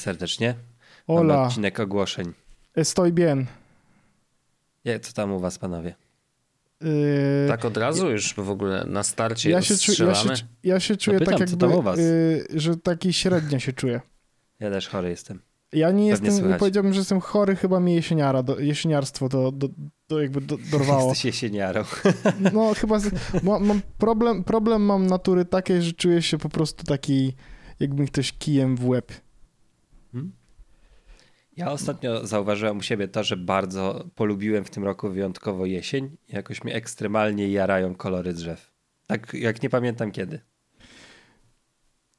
Serdecznie. Mamy Hola, odcinek ogłoszeń. estoy bien. Jak, co tam u was, panowie? Yy, Tak od razu już w ogóle na starcie ja, się czu, ja, się, ja się czuję pytam, tak co jakby, tam u was? yy, że taki średnio się czuję. Ja też chory jestem. Ja nie Pewnie jestem, słychać. powiedziałbym, że jestem chory, chyba mi jesieniara, do, jesieniarstwo to, do, do jakby do, dorwało. Jesteś jesieniarą. No chyba, z, ma, mam problem, problem mam natury takiej, że czuję się po prostu taki, jakby mi ktoś kijem w łeb. Ja ostatnio zauważyłem u siebie to, że bardzo polubiłem w tym roku wyjątkowo jesień. Jakoś mnie ekstremalnie jarają kolory drzew. Tak jak nie pamiętam kiedy.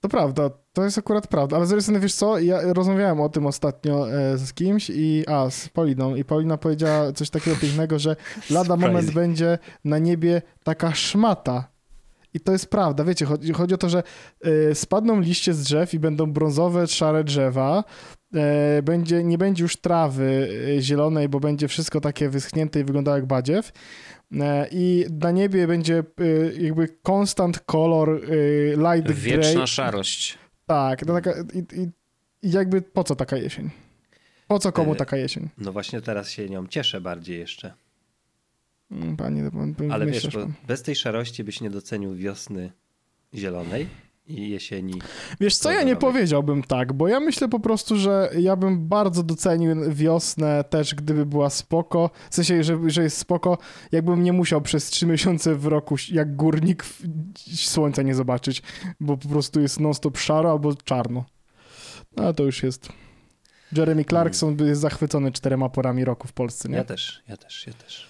To prawda, to jest akurat prawda, ale z drugiej strony, wiesz co, ja rozmawiałem o tym ostatnio e, z kimś i, a, z Poliną i Polina powiedziała coś takiego pięknego, że lada moment będzie na niebie taka szmata. I to jest prawda, wiecie, chodzi, chodzi o to, że e, spadną liście z drzew i będą brązowe, szare drzewa, e, będzie, nie będzie już trawy e, zielonej, bo będzie wszystko takie wyschnięte i wyglądało jak badziew. I na niebie będzie jakby constant color e, light Wieczna grey. szarość. Tak, taka, i, i, jakby po co taka jesień? Po co komu taka jesień? No właśnie teraz się nią cieszę bardziej jeszcze. Mm, Panie, pan, Ale wiesz, bez tej szarości byś nie docenił wiosny zielonej i jesieni. Wiesz co, ja nie powiedziałbym tak, bo ja myślę po prostu, że ja bym bardzo docenił wiosnę też, gdyby była spoko. W sensie, że, że jest spoko, jakbym nie musiał przez trzy miesiące w roku jak górnik słońca nie zobaczyć, bo po prostu jest non-stop szaro albo czarno. No ale to już jest... Jeremy Clarkson jest zachwycony czterema porami roku w Polsce, nie? Ja też, ja też, ja też.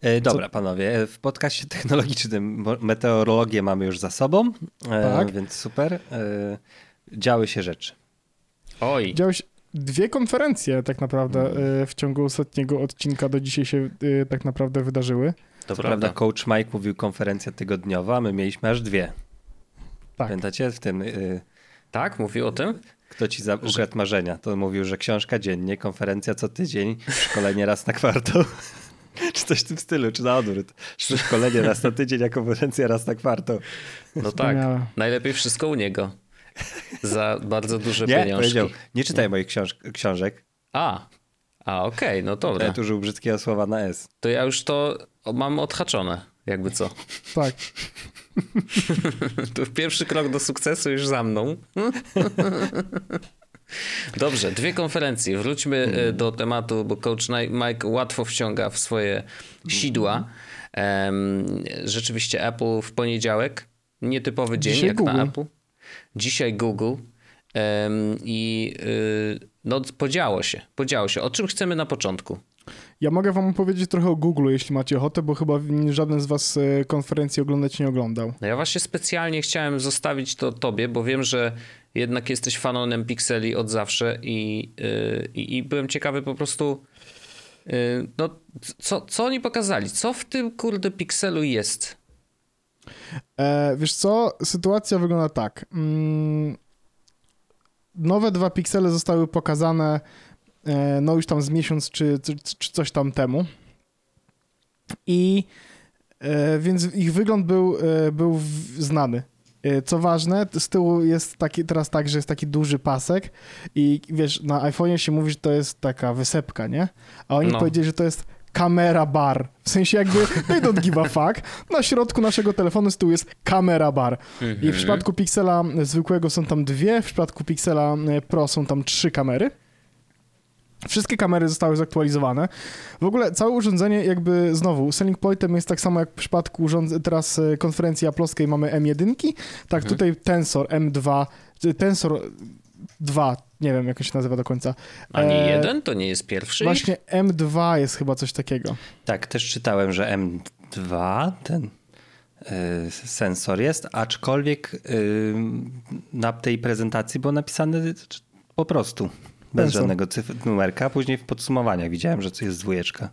E, dobra, panowie, w podcaście technologicznym meteorologię mamy już za sobą, e, Tak. więc super. E, działy się rzeczy. Oj, Działy dwie konferencje tak naprawdę Mm. w ciągu ostatniego odcinka do dzisiaj się tak naprawdę wydarzyły. to Co prawda. prawda coach Mike mówił konferencja tygodniowa, a my mieliśmy aż dwie. Tak. Pamiętacie w tym, Tak, mówił o tym? Kto ci za ukradł marzenia? To mówił, że książka dziennie, konferencja co tydzień, szkolenie raz na kwartał. Czy coś w tym stylu, czy na odwrót. Szkolenie raz na tydzień, a konferencja raz na kwartał. No tak. Najlepiej wszystko u niego. Za bardzo duże Nie, pieniążki. powiedział, nie czytaj moich książ książek. A, a okej, no dobra. Ja tu użył brzydkiego słowa na S. To ja już to mam odhaczone, jakby co. Tak. To pierwszy krok do sukcesu już za mną. Dobrze, dwie konferencje. Wróćmy e, do tematu, bo coach Mike łatwo wciąga w swoje sidła. Em, rzeczywiście Apple w poniedziałek, nietypowy dzień Dzisiaj jak na Google. Apple. Dzisiaj Google. I y, no, podziało się, podziało się. O czym chcemy na początku? Ja mogę wam opowiedzieć trochę o Google, jeśli macie ochotę, bo chyba żaden z was e, konferencji oglądać nie oglądał. No ja właśnie specjalnie chciałem zostawić to tobie, bo wiem, że jednak jesteś fanonem Pixeli od zawsze i, yy, i, i byłem ciekawy po prostu, yy, no, co, co oni pokazali? Co w tym kurde Pixelu jest? E, wiesz co, sytuacja wygląda tak. Mm, nowe dwa piksele zostały pokazane e, no już tam z miesiąc czy, czy, czy coś tam temu. I e, więc ich wygląd był, e, był znany. E, Co ważne, z tyłu jest taki, teraz tak, że jest taki duży pasek i wiesz, na iPhone'ie się mówi, że to jest taka wysepka, nie? A oni No. powiedzieli, że to jest kamera bar. W sensie jakby they don't give a fuck. Na środku naszego telefonu z tyłu jest kamera bar. I w przypadku Pixela zwykłego są tam dwie, w przypadku Pixela e, Pro są tam trzy kamery. Wszystkie kamery zostały zaktualizowane. W ogóle całe urządzenie jakby znowu selling pointem jest tak samo jak w przypadku urząd- teraz e, konferencji Apple'owskiej mamy M1, tak tutaj Tensor M2, czy Tensor 2, nie wiem jak on się nazywa do końca. A nie E, jeden? To nie jest pierwszy? Właśnie M2 jest chyba coś takiego. Tak, też czytałem, że M2, ten y, sensor jest, aczkolwiek na tej prezentacji było napisane po prostu, bez Sensor. żadnego cyfr, numerka. Później w podsumowaniach widziałem, że to jest dwójeczka.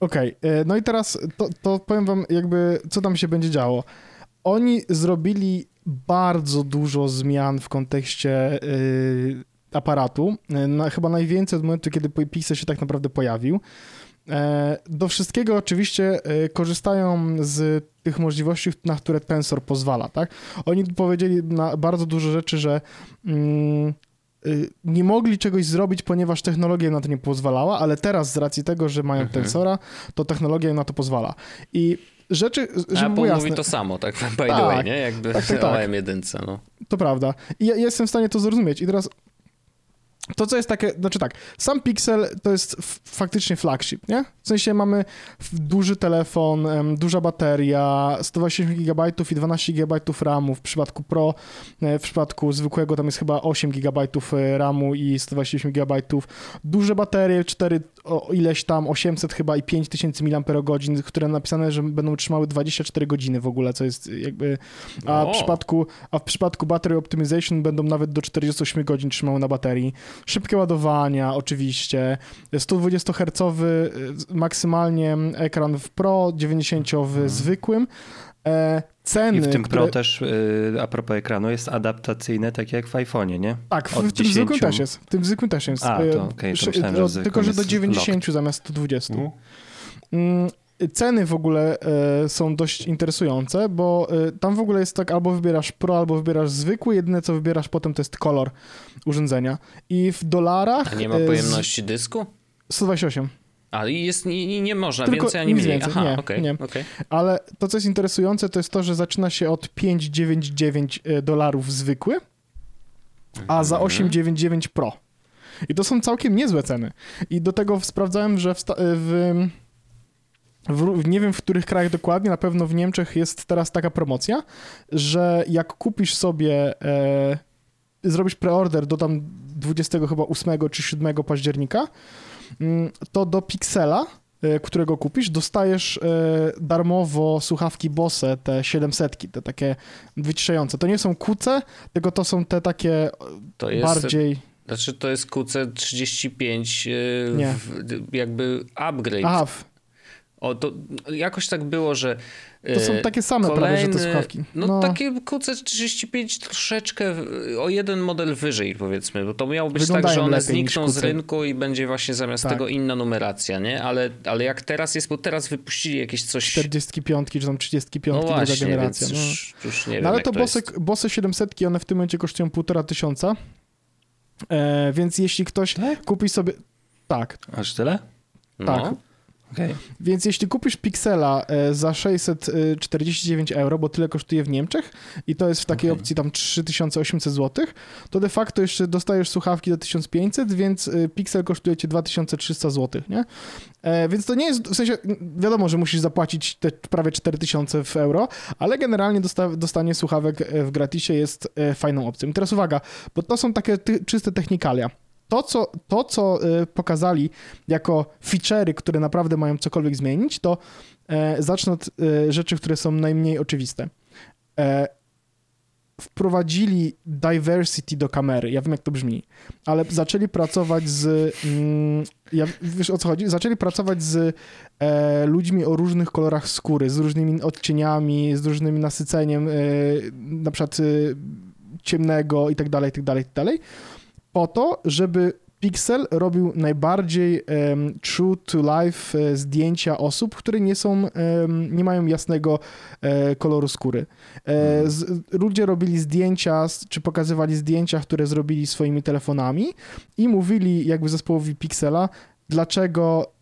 Okej, e, no i teraz to, to powiem wam jakby, co tam się będzie działo. Oni zrobili bardzo dużo zmian w kontekście y, aparatu. Y, Na, chyba najwięcej od momentu, kiedy Pixel się tak naprawdę pojawił. E, Do wszystkiego oczywiście e, korzystają z tych możliwości, na które Tensor pozwala, tak? Oni powiedzieli na bardzo dużo rzeczy, że mm, nie mogli czegoś zrobić, ponieważ technologia na to nie pozwalała, ale teraz z racji tego, że mają Mhm. Tensora, to technologia na to pozwala. I rzeczy, żeby Apple jasne, mówi to samo, tak by the Tak, way, nie? Jakby tak, tak, tak. o M1, no. to prawda. I ja, ja jestem w stanie to zrozumieć. I teraz to, co jest takie, znaczy tak, sam Pixel to jest faktycznie flagship, nie? W sensie mamy duży telefon, duża bateria, 128 GB i 12 GB RAMu w przypadku Pro, e, w przypadku zwykłego tam jest chyba 8 GB RAMu i 128 GB, duże baterie, 4, o ileś tam, 800 chyba i 5000 mAh, które napisane, że będą trzymały 24 godziny w ogóle, co jest jakby, a w przypadku, a w przypadku Battery Optimization będą nawet do 48 godzin trzymały na baterii. Szybkie ładowania oczywiście, 120 Hz maksymalnie ekran w Pro, 90 w zwykłym. E, ceny. I w tym które... Pro też, y, a propos ekranu, jest adaptacyjne, tak jak w iPhone'ie, nie? Tak, w, w tym zwykłym 10. też jest. W tym zwykłym też jest. A, to E, okej, to myślałem, że Tylko, że do jest 90 zamiast 120. Mhm. Mm, Ceny w ogóle e, są dość interesujące, bo e, tam w ogóle jest tak, albo wybierasz Pro, albo wybierasz zwykły, jedyne co wybierasz potem to jest kolor urządzenia. I w dolarach... A nie ma z- pojemności dysku? 128. A i jest, nie, nie- można Tylko więcej ani mniej. więcej, Aha, nie, okej, nie. okej. Ale to, co jest interesujące, to jest to, że zaczyna się od 5,99 dolarów zwykły, a za Mhm. 8,99 Pro. I to są całkiem niezłe ceny. I do tego sprawdzałem, że w, sta- w, w, nie wiem w których krajach dokładnie, na pewno w Niemczech jest teraz taka promocja, że jak kupisz sobie, e, zrobisz preorder do tam 20 chyba 8 czy 7 października, to do Pixela, e, którego kupisz, dostajesz e, darmowo słuchawki Bose, te 700, te takie wyciszające. To nie są kuce, tylko to są te takie To jest, bardziej... znaczy to jest QC35 yy, Nie. w- jakby upgrade. Aha, w- O, to jakoś tak było, że to są e, takie same prawie, że te kolejny- słuchawki. No, takie QC35 troszeczkę o jeden model wyżej powiedzmy, bo to miało być tak, Wyglądają że one znikną z rynku i będzie właśnie zamiast Tak. tego inna numeracja, nie? Ale, ale jak teraz jest, bo teraz wypuścili jakieś coś... 45 czy tam 35 no druga właśnie, generacja. więc no. już, już nie wiem No ale jak to to Bose, jest. Bose 700 one w tym momencie kosztują półtora tysiąca. E, więc jeśli ktoś Tak? kupi sobie. Tak, Aż tyle? No. Okej. Więc jeśli kupisz Pixela e, za 649 euro, bo tyle kosztuje w Niemczech i to jest w takiej Okej. opcji tam 3800 zł, to de facto jeszcze dostajesz słuchawki za 1500, więc e, Pixel kosztuje cię 2300 zł, nie? E, Więc to nie jest, w sensie wiadomo, że musisz zapłacić te prawie 4000 w euro, ale generalnie dosta, dostanie słuchawek e, w gratisie jest e, fajną opcją. I teraz uwaga, bo to są takie ty, czyste technikalia. To co, to, co e, pokazali jako feature'y, które naprawdę mają cokolwiek zmienić, to e, zacznę od e, rzeczy, które są najmniej oczywiste. E, wprowadzili diversity do kamery. Ja wiem, jak to brzmi, ale zaczęli pracować z. Mm, ja, wiesz o co chodzi? Zaczęli pracować z ludźmi o różnych kolorach skóry, z różnymi odcieniami, z różnym nasyceniem, na przykład ciemnego i tak dalej, i tak dalej, i tak dalej, po to, żeby Pixel robił najbardziej em, true to life e, zdjęcia osób, które nie są, nie mają jasnego e, koloru skóry. E, z, ludzie robili zdjęcia, czy pokazywali zdjęcia, które zrobili swoimi telefonami i mówili jakby zespołowi Pixela, dlaczego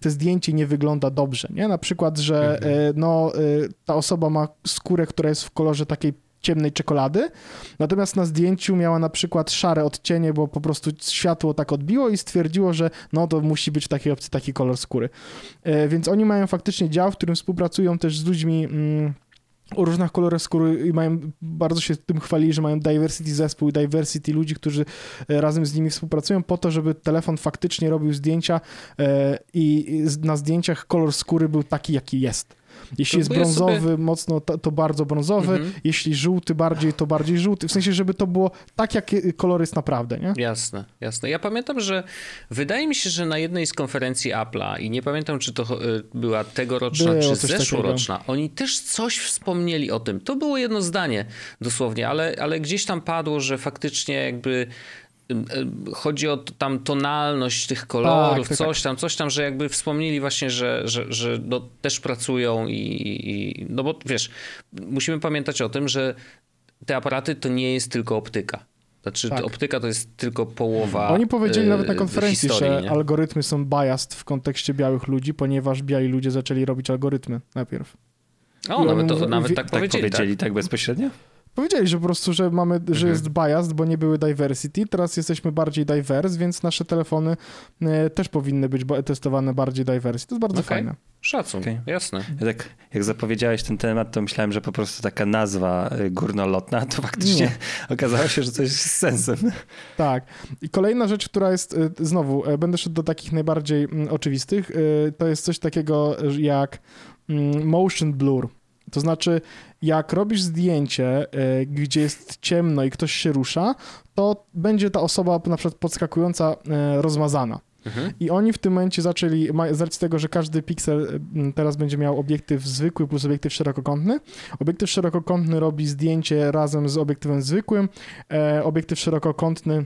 te zdjęcie nie wygląda dobrze, nie? Na przykład, że Mhm. no, ta osoba ma skórę, która jest w kolorze takiej ciemnej czekolady, natomiast na zdjęciu miała na przykład szare odcienie, bo po prostu światło tak odbiło i stwierdziło, że no to musi być w takiej opcji taki kolor skóry. E, Więc oni mają faktycznie dział, w którym współpracują też z ludźmi mm, o różnych kolorach skóry i mają, bardzo się tym chwalili, że mają diversity zespół i diversity ludzi, którzy e, razem z nimi współpracują po to, żeby telefon faktycznie robił zdjęcia e, i na zdjęciach kolor skóry był taki, jaki jest. Jeśli jest Próbuję sobie- brązowy mocno, to, to bardzo brązowy, Mhm. jeśli żółty bardziej, to bardziej żółty. W sensie, żeby to było tak, jak kolor jest naprawdę, nie? Jasne, jasne. Ja pamiętam, że wydaje mi się, że na jednej z konferencji Apple'a i nie pamiętam, czy to y, była tegoroczna, Było czy zeszłoroczna, oni też coś wspomnieli o tym. To było jedno zdanie dosłownie, ale, ale gdzieś tam padło, że faktycznie jakby chodzi o tam tonalność tych kolorów, Tak, tak, coś tam, coś tam, że jakby wspomnieli właśnie, że, że, że no, też pracują i, i no bo wiesz, musimy pamiętać o tym, że te aparaty to nie jest tylko optyka. Znaczy Tak. optyka to jest tylko połowa Oni powiedzieli e, nawet na konferencji, historii, że nie? algorytmy są biased w kontekście białych ludzi, ponieważ biali ludzie zaczęli robić algorytmy najpierw. O, I nawet, oni to, mówią- nawet tak Tak powiedzieli. powiedzieli tak, bezpośrednio? Powiedzieli, że po prostu, że mamy, że Mhm. jest biased, bo nie były diversity. Teraz jesteśmy bardziej diverse, więc nasze telefony e, też powinny być testowane bardziej diversity. To jest bardzo Okej. fajne. Szacun, Okej. jasne. Ja tak, jak zapowiedziałeś ten temat, to myślałem, że po prostu taka nazwa y, górnolotna, to faktycznie Nie. okazało się, że coś z sensem. Tak. I kolejna rzecz, która jest, e, znowu, e, będę szedł do takich najbardziej mm, oczywistych, e, to jest coś takiego że jak mm, motion blur. To znaczy, jak robisz zdjęcie, e, gdzie jest ciemno i ktoś się rusza, to będzie ta osoba na przykład podskakująca e, rozmazana. Mhm. I oni w tym momencie zaczęli, z racji tego, że każdy piksel teraz będzie miał obiektyw zwykły plus obiektyw szerokokątny. Obiektyw szerokokątny robi zdjęcie razem z obiektywem zwykłym. E, obiektyw szerokokątny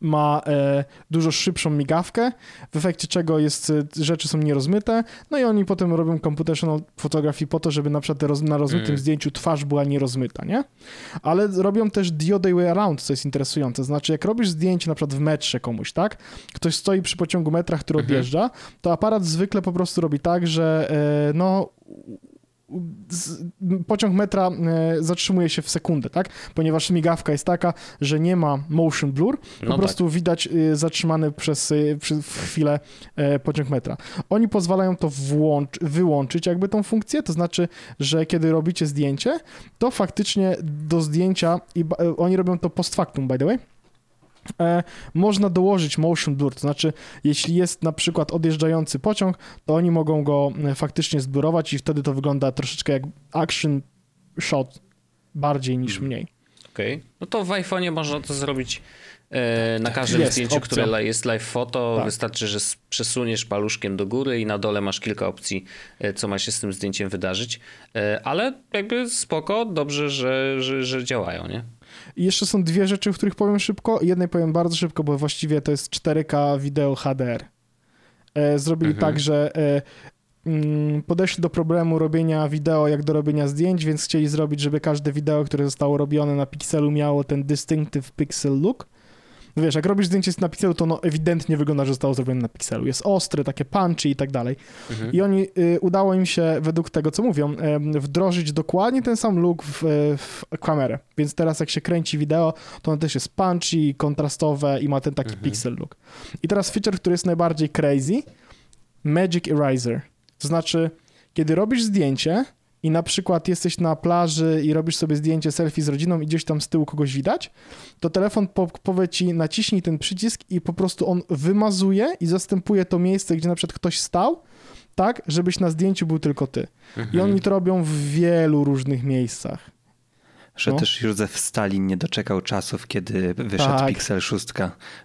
ma e, dużo szybszą migawkę, w efekcie czego jest, e, rzeczy są nierozmyte, no i oni potem robią computational photography po to, żeby na przykład roz, na rozmytym Mm. zdjęciu twarz była nierozmyta, nie? Ale robią też the other way around, co jest interesujące, znaczy jak robisz zdjęcie na przykład w metrze komuś, tak? Ktoś stoi przy pociągu metra, który Mhm. odjeżdża, to aparat zwykle po prostu robi tak, że e, no pociąg metra e, zatrzymuje się w sekundę, tak? Ponieważ migawka jest taka, że nie ma motion blur, po No prostu widać y, zatrzymany przez, przy, w chwilę e, pociąg metra. Oni pozwalają to włącz, wyłączyć jakby tą funkcję, to znaczy, że kiedy robicie zdjęcie, to faktycznie do zdjęcia, i e, oni robią to post factum, by the way, e, można dołożyć motion blur, to znaczy, jeśli jest na przykład odjeżdżający pociąg, to oni mogą go e, faktycznie zblurować i wtedy to wygląda troszeczkę jak action shot bardziej niż Mhm. mniej. Okej. No to w iPhone'ie można to zrobić e, na każdym Jest zdjęciu, opcja. które jest live foto. Tak. Wystarczy, że przesuniesz paluszkiem do góry i na dole masz kilka opcji, e, co ma się z tym zdjęciem wydarzyć. E, ale jakby spoko, dobrze, że, że, że działają, nie? I jeszcze są dwie rzeczy, o których powiem szybko. Jednej powiem bardzo szybko, bo właściwie to jest 4K wideo HDR. E, zrobili Mhm. tak, że e, mm, podeszli do problemu robienia wideo jak do robienia zdjęć, więc chcieli zrobić, żeby każde wideo, które zostało robione na pikselu miało ten distinctive pixel look. No Wiesz, jak robisz zdjęcie na pikselu, to no ewidentnie wygląda, że zostało zrobione na pikselu. Jest ostre, takie punchy i tak dalej. Mhm. I oni, y, udało im się, według tego co mówią, em, wdrożyć dokładnie ten sam look w, w kamerę. Więc teraz jak się kręci wideo, to ono też jest punchy, kontrastowe i ma ten taki Mhm. pixel look. I teraz feature, który jest najbardziej crazy, Magic Eraser. To znaczy, kiedy robisz zdjęcie i na przykład jesteś na plaży i robisz sobie zdjęcie selfie z rodziną i gdzieś tam z tyłu kogoś widać, to telefon po, powie ci naciśnij ten przycisk i po prostu on wymazuje i zastępuje to miejsce, gdzie na przykład ktoś stał, tak, żebyś na zdjęciu był tylko ty. I Mhm. oni to robią w wielu różnych miejscach. Że No. też Józef Stalin nie doczekał czasów, kiedy wyszedł Tak. Pixel 6,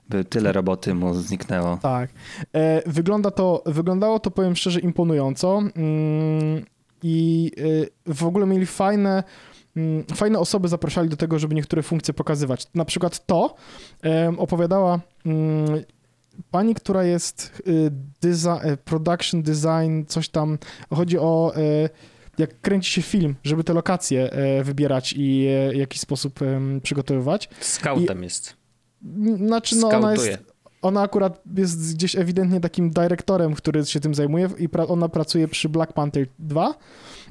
by tyle roboty mu zniknęło. Tak. E, wygląda to, wyglądało to, powiem szczerze, imponująco. I e, w ogóle mieli fajne, mm, fajne osoby zapraszali do tego, żeby niektóre funkcje pokazywać. Na przykład to opowiadała mm, pani, która jest y, design, e, production design, coś tam. Chodzi o jak kręci się film, żeby te lokacje wybierać i w jakiś sposób przygotowywać. Scoutem jest. Znaczy, no ona jest ona akurat jest gdzieś ewidentnie takim dyrektorem, który się tym zajmuje i pra- ona pracuje przy Black Panther 2,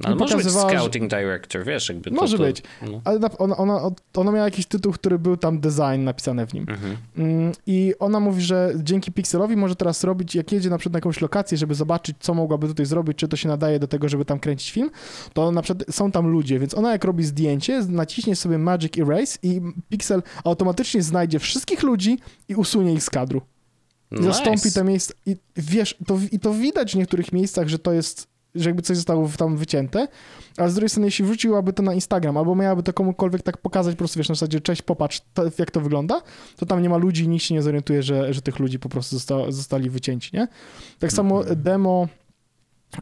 Ale i może być że- Scouting Director, wiesz, jakby to, Może to, być. No. ale na- ona, ona, ona miała jakiś tytuł, który był tam design napisane w nim. Mhm. Mm, I ona mówi, że dzięki Pixelowi może teraz robić, jak jedzie na przykład na jakąś lokację, żeby zobaczyć, co mogłaby tutaj zrobić, czy to się nadaje do tego, żeby tam kręcić film, to na przykład są tam ludzie, więc ona jak robi zdjęcie, naciśnie sobie Magic Erase i Pixel automatycznie znajdzie wszystkich ludzi i usunie ich z kadru. I zastąpi Nice. te miejsca. I wiesz, to, i to widać w niektórych miejscach, że to jest, że jakby coś zostało tam wycięte, a z drugiej strony, jeśli wrzuciłaby to na Instagram, albo miałaby to komukolwiek tak pokazać, po prostu wiesz, na zasadzie, cześć, popatrz, to, jak to wygląda, to tam nie ma ludzi i nikt się nie zorientuje, że, że tych ludzi po prostu zosta, zostali wycięci, nie? Tak samo Mhm. demo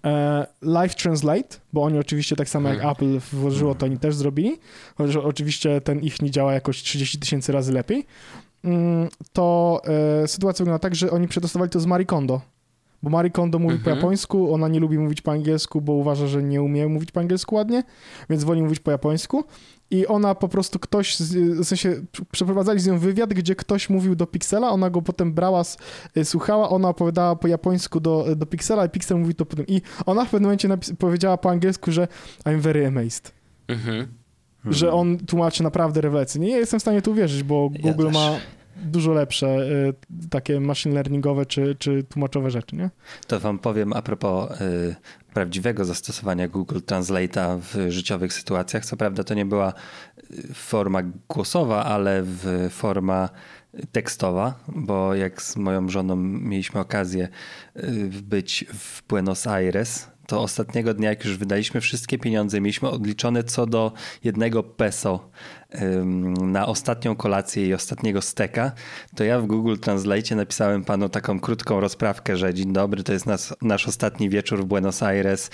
e, Live Translate, bo oni oczywiście tak samo jak Mhm. Apple włożyło, to oni też zrobili, chociaż oczywiście ten ich nie działa jakoś 30 tysięcy razy lepiej. mm, to e, sytuacja wygląda tak, że oni przetestowali to z Marie Kondo. Bo Marie Kondo mówi po Mhm. japońsku, ona nie lubi mówić po angielsku, bo uważa, że nie umie mówić po angielsku ładnie, więc woli mówić po japońsku. I ona po prostu ktoś, z- w sensie pr- przeprowadzali z nią wywiad, gdzie ktoś mówił do Pixela, ona go potem brała, y, słuchała, ona opowiadała po japońsku do, do Pixela i Pixel mówi to potem. I ona w pewnym momencie powiedziała po angielsku, że I'm very amazed. Mhm. Że on tłumaczy naprawdę rewelacyjnie. Nie jestem w stanie to uwierzyć, bo Ja Google też. ma dużo lepsze y, takie machine learningowe czy, czy tłumaczowe rzeczy, nie? To wam powiem a propos y, prawdziwego zastosowania Google Translate'a w życiowych sytuacjach. Co prawda to nie była y, forma głosowa, ale w forma tekstowa, bo jak z moją żoną mieliśmy okazję y, być w Buenos Aires, to ostatniego dnia, jak już wydaliśmy wszystkie pieniądze, mieliśmy odliczone co do jednego peso na ostatnią kolację i ostatniego steka, to ja w Google Translate napisałem panu taką krótką rozprawkę, że dzień dobry, to jest nas, nasz ostatni wieczór w Buenos Aires.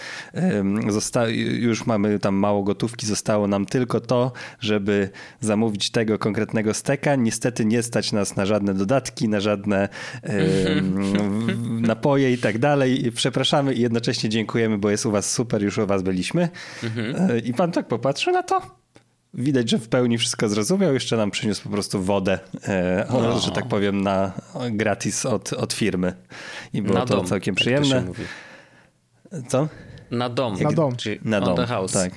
Zosta- już mamy tam mało gotówki, zostało nam tylko to, żeby zamówić tego konkretnego steka. Niestety nie stać nas na żadne dodatki, na żadne napoje i tak dalej. Przepraszamy i jednocześnie dziękujemy, bo jest u was super, już u was byliśmy. Y, I pan tak popatrzył na to. Widać, że w pełni wszystko zrozumiał. Jeszcze nam przyniósł po prostu wodę, e, o, No. że tak powiem, na gratis od, od firmy. I było Na to dom, całkiem jak to przyjemne. mówi. Co? Na dom. Na dom. Czyli Na on dom. the house. Tak,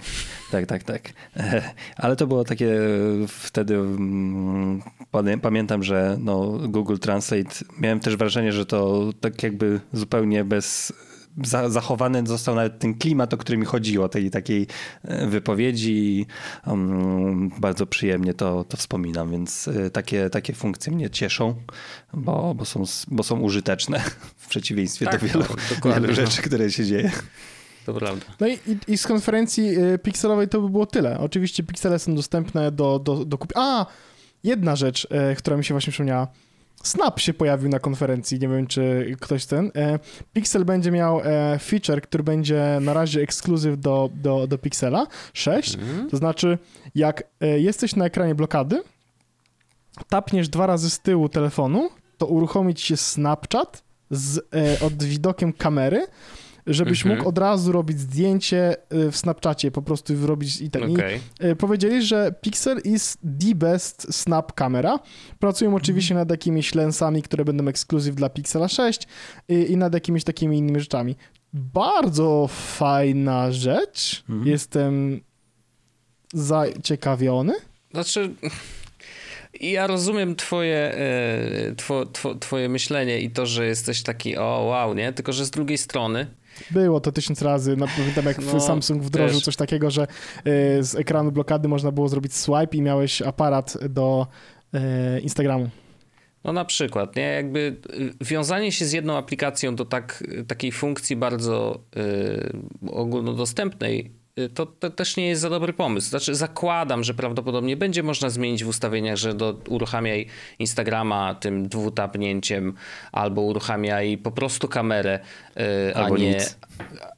tak, tak. tak. E, Ale to było takie wtedy. mm, pamię- Pamiętam, że no, Google Translate. Miałem też wrażenie, że to tak jakby zupełnie bez. Za- Zachowany został nawet ten klimat, o który mi chodziło, tej takiej e, wypowiedzi. i, um, bardzo przyjemnie to, to wspominam, więc e, takie, takie funkcje mnie cieszą, bo, bo, są, bo są użyteczne w przeciwieństwie Tak, do wielu, no, wielu no. rzeczy, które się dzieje. To prawda. No i, i, i z konferencji y, pikselowej to by było tyle. Oczywiście piksele są dostępne do, do, do kupienia. A! Jedna rzecz, e, która mi się właśnie przypomniała. Snap się pojawił na konferencji, nie wiem czy ktoś ten. E, Pixel będzie miał e, feature, który będzie na razie ekskluzyw do, do, do Pixela 6. Mhm. To znaczy, jak e, jesteś na ekranie blokady, tapniesz dwa razy z tyłu telefonu, to uruchomić się Snapchat z, od widokiem kamery, żebyś Mhm. mógł od razu robić zdjęcie e, w Snapchacie, po prostu robić i tak. I, Okej. e, powiedzieli, że Pixel is the best snap camera. Pracują oczywiście nad jakimiś lensami, które będą ekskluzyw dla Pixela 6 i, i nad jakimiś takimi innymi rzeczami. Bardzo fajna rzecz. Mhm. Jestem zaciekawiony. Znaczy, ja rozumiem twoje, e, two, two, twoje myślenie i to, że jesteś taki o wow, nie? Tylko, że z drugiej strony Było to tysiąc razy. No, pamiętam, jak No, Samsung wdrożył też. coś takiego, że e, z ekranu blokady można było zrobić swipe i miałeś aparat do e, Instagramu. No na przykład, nie? Jakby wiązanie się z jedną aplikacją do tak, takiej funkcji bardzo y, ogólnodostępnej, to, to też nie jest za dobry pomysł. Znaczy zakładam, że prawdopodobnie będzie można zmienić w ustawieniach, że do, uruchamiaj Instagrama tym dwutapnięciem albo uruchamiaj po prostu kamerę, y, Albo a nie... nic.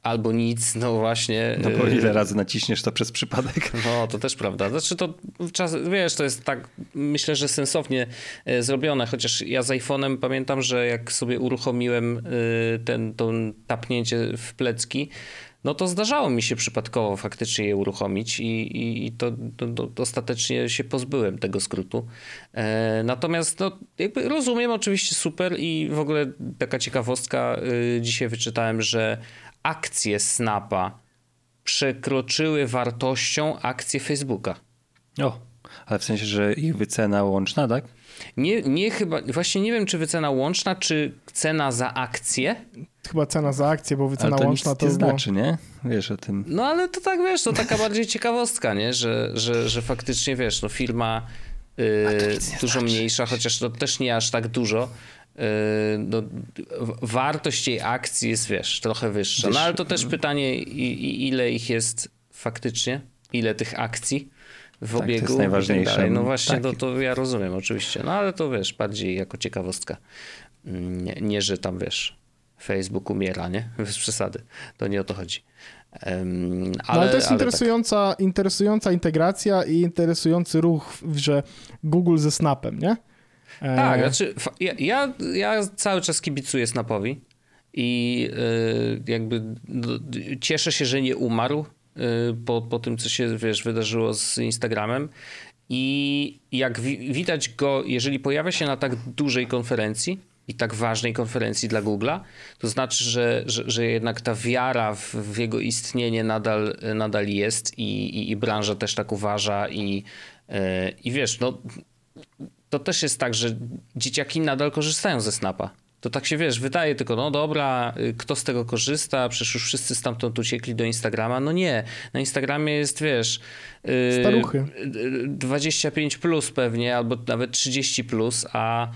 Albo nic, no właśnie. No bo y, ile razy naciśniesz to przez przypadek? no, to też prawda. Znaczy to czas, wiesz, to jest tak, myślę, że sensownie e, zrobione, chociaż ja z iPhone'em pamiętam, że jak sobie uruchomiłem ten, to tapnięcie w plecki, no to zdarzało mi się przypadkowo faktycznie je uruchomić i, i, i to, to, ostatecznie się pozbyłem tego skrótu. E, natomiast no, jakby rozumiem oczywiście super i w ogóle taka ciekawostka, e, dzisiaj wyczytałem, że akcje Snapa przekroczyły wartością akcje Facebooka. O, ale w sensie, że ich wycena łączna, tak? Nie, nie chyba, właśnie nie wiem, czy wycena łączna, czy cena za akcję. Chyba cena za akcję, bo wycena ale to łączna nic to nie było... znaczy, nie? Wiesz o tym. No ale to tak wiesz, to taka bardziej ciekawostka, nie? Że, że, że faktycznie wiesz, no firma yy, dużo znaczy. mniejsza, chociaż to też nie aż tak dużo. Yy, no, wartość jej akcji jest, wiesz, trochę wyższa. No ale to też pytanie, i, i ile ich jest faktycznie, ile tych akcji w to obiegu. jest i tak najważniejsze. dalej. No właśnie, Tak. to, to ja rozumiem oczywiście. No ale to wiesz, bardziej jako ciekawostka. Mm, Nie, nie że tam wiesz, Facebook umiera, nie? Bez przesady. To nie o to chodzi. Em, Ale, no, ale to jest ale tak. interesująca, interesująca integracja i interesujący ruch, że Google ze Snapem, nie? E, Tak, znaczy fa- ja, ja, ja cały czas kibicuję Snapowi i y, jakby cieszę się, że nie umarł po, po tym, co się wiesz, wydarzyło z Instagramem. I jak wi- widać go, jeżeli pojawia się na tak dużej konferencji i tak ważnej konferencji dla Google'a, to znaczy, że, że, że jednak ta wiara w, w jego istnienie nadal, nadal jest i, i, i branża też tak uważa i, y, i wiesz, no to też jest tak, że dzieciaki nadal korzystają ze Snapa. To tak się wiesz, wydaje tylko, no dobra, y, kto z tego korzysta? Przecież już wszyscy stamtąd uciekli do Instagrama. No nie, na Instagramie jest, wiesz. y, Staruchy. y, 25 plus pewnie, albo nawet 30 plus, a,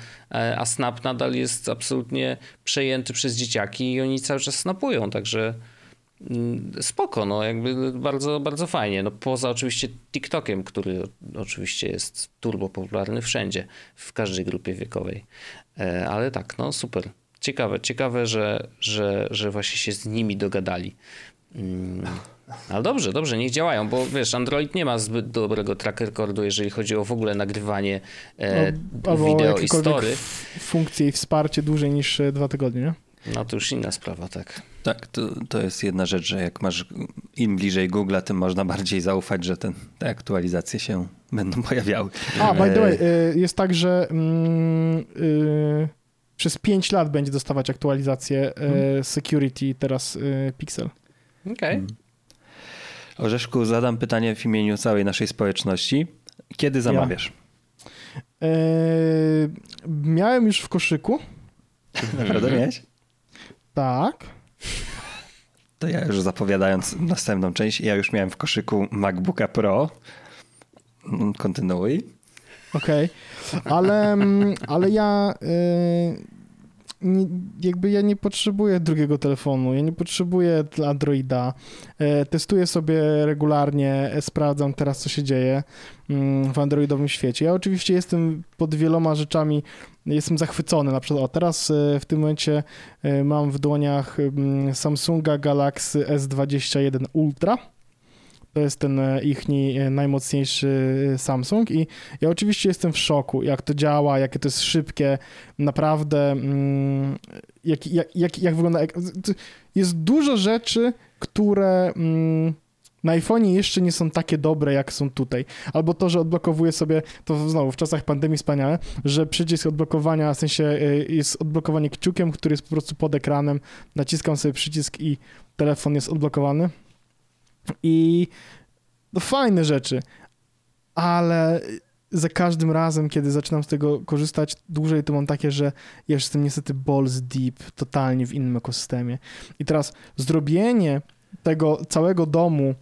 a Snap nadal jest absolutnie przejęty przez dzieciaki i oni cały czas snapują, także. Mm, Spoko, no jakby bardzo, bardzo fajnie. No poza oczywiście TikTokiem, który oczywiście jest turbo popularny wszędzie, w każdej grupie wiekowej. E, Ale tak, no super. Ciekawe, ciekawe, że, że, że właśnie się z nimi dogadali. Mm, Ale dobrze, dobrze, niech działają, bo wiesz, Android nie ma zbyt dobrego track recordu, jeżeli chodzi o w ogóle nagrywanie e, No, wideo i story. funkcje i wsparcie dłużej niż e, dwa tygodnie, nie? No to już inna sprawa, tak. Tak, to, to jest jedna rzecz, że jak masz im bliżej Google'a, tym można bardziej zaufać, że ten, te aktualizacje się będą pojawiały. A, by the way, E, y, jest tak, że mm, y, przez 5 lat będzie dostawać aktualizację y, security teraz y, Pixel. Okej. Mm. Orzeszku, zadam pytanie w imieniu całej naszej społeczności. Kiedy zamawiasz? Y, miałem już w koszyku, Naprawdę miałeś? Tak. To ja już zapowiadając następną część, ja już miałem w koszyku MacBooka Pro. Mm, Kontynuuj. Okej, ale, mm, ale ja y, nie, jakby ja nie potrzebuję drugiego telefonu, ja nie potrzebuję Androida. E, testuję sobie regularnie, e, sprawdzam teraz, co się dzieje mm, w androidowym świecie. Ja oczywiście jestem pod wieloma rzeczami, jestem zachwycony. Na przykład o, teraz e, w tym momencie e, mam w dłoniach mm, Samsunga Galaxy S21 Ultra. To jest ten e, ich najmocniejszy Samsung i ja oczywiście jestem w szoku, jak to działa, jakie to jest szybkie, naprawdę mm, jak, jak, jak, jak wygląda... Jest dużo rzeczy, które mm, na iPhone'ie jeszcze nie są takie dobre, jak są tutaj. Albo to, że odblokowuje sobie, to znowu w czasach pandemii wspaniałe, że przycisk odblokowania, w sensie y, jest odblokowanie kciukiem, który jest po prostu pod ekranem, naciskam sobie przycisk i telefon jest odblokowany. I no fajne rzeczy, ale za każdym razem, kiedy zaczynam z tego korzystać dłużej, to mam takie, że jestem niestety balls deep, totalnie w innym ekosystemie. I teraz zrobienie tego całego domu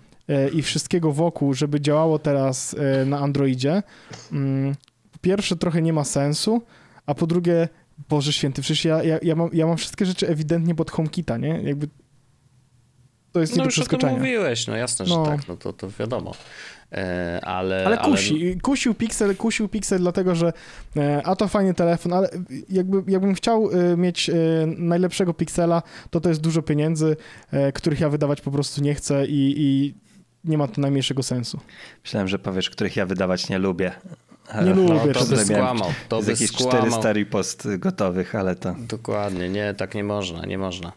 i wszystkiego wokół, żeby działało teraz e, na Androidzie, mm, po pierwsze trochę nie ma sensu, a po drugie, Boże Święty, przecież ja, ja, ja, mam, ja mam wszystkie rzeczy ewidentnie pod HomeKita, nie? Jakby to jest nie No do już o tym przeskoczenia. mówiłeś, no jasne, No. że tak, no to, to wiadomo. E, ale, Ale kusi, kusił Pixel, kusił Pixel dlatego, że e, a to fajny telefon, ale jakby, jakbym chciał e, mieć e, najlepszego Pixela, to to jest dużo pieniędzy, e, których ja wydawać po prostu nie chcę i, i nie ma to najmniejszego sensu. Myślałem, że powiesz, których ja wydawać nie lubię. Nie lubię. No to by skłamał, to by jakieś skłamał. 400 repost gotowych, ale to... Dokładnie, nie, tak nie można, nie można.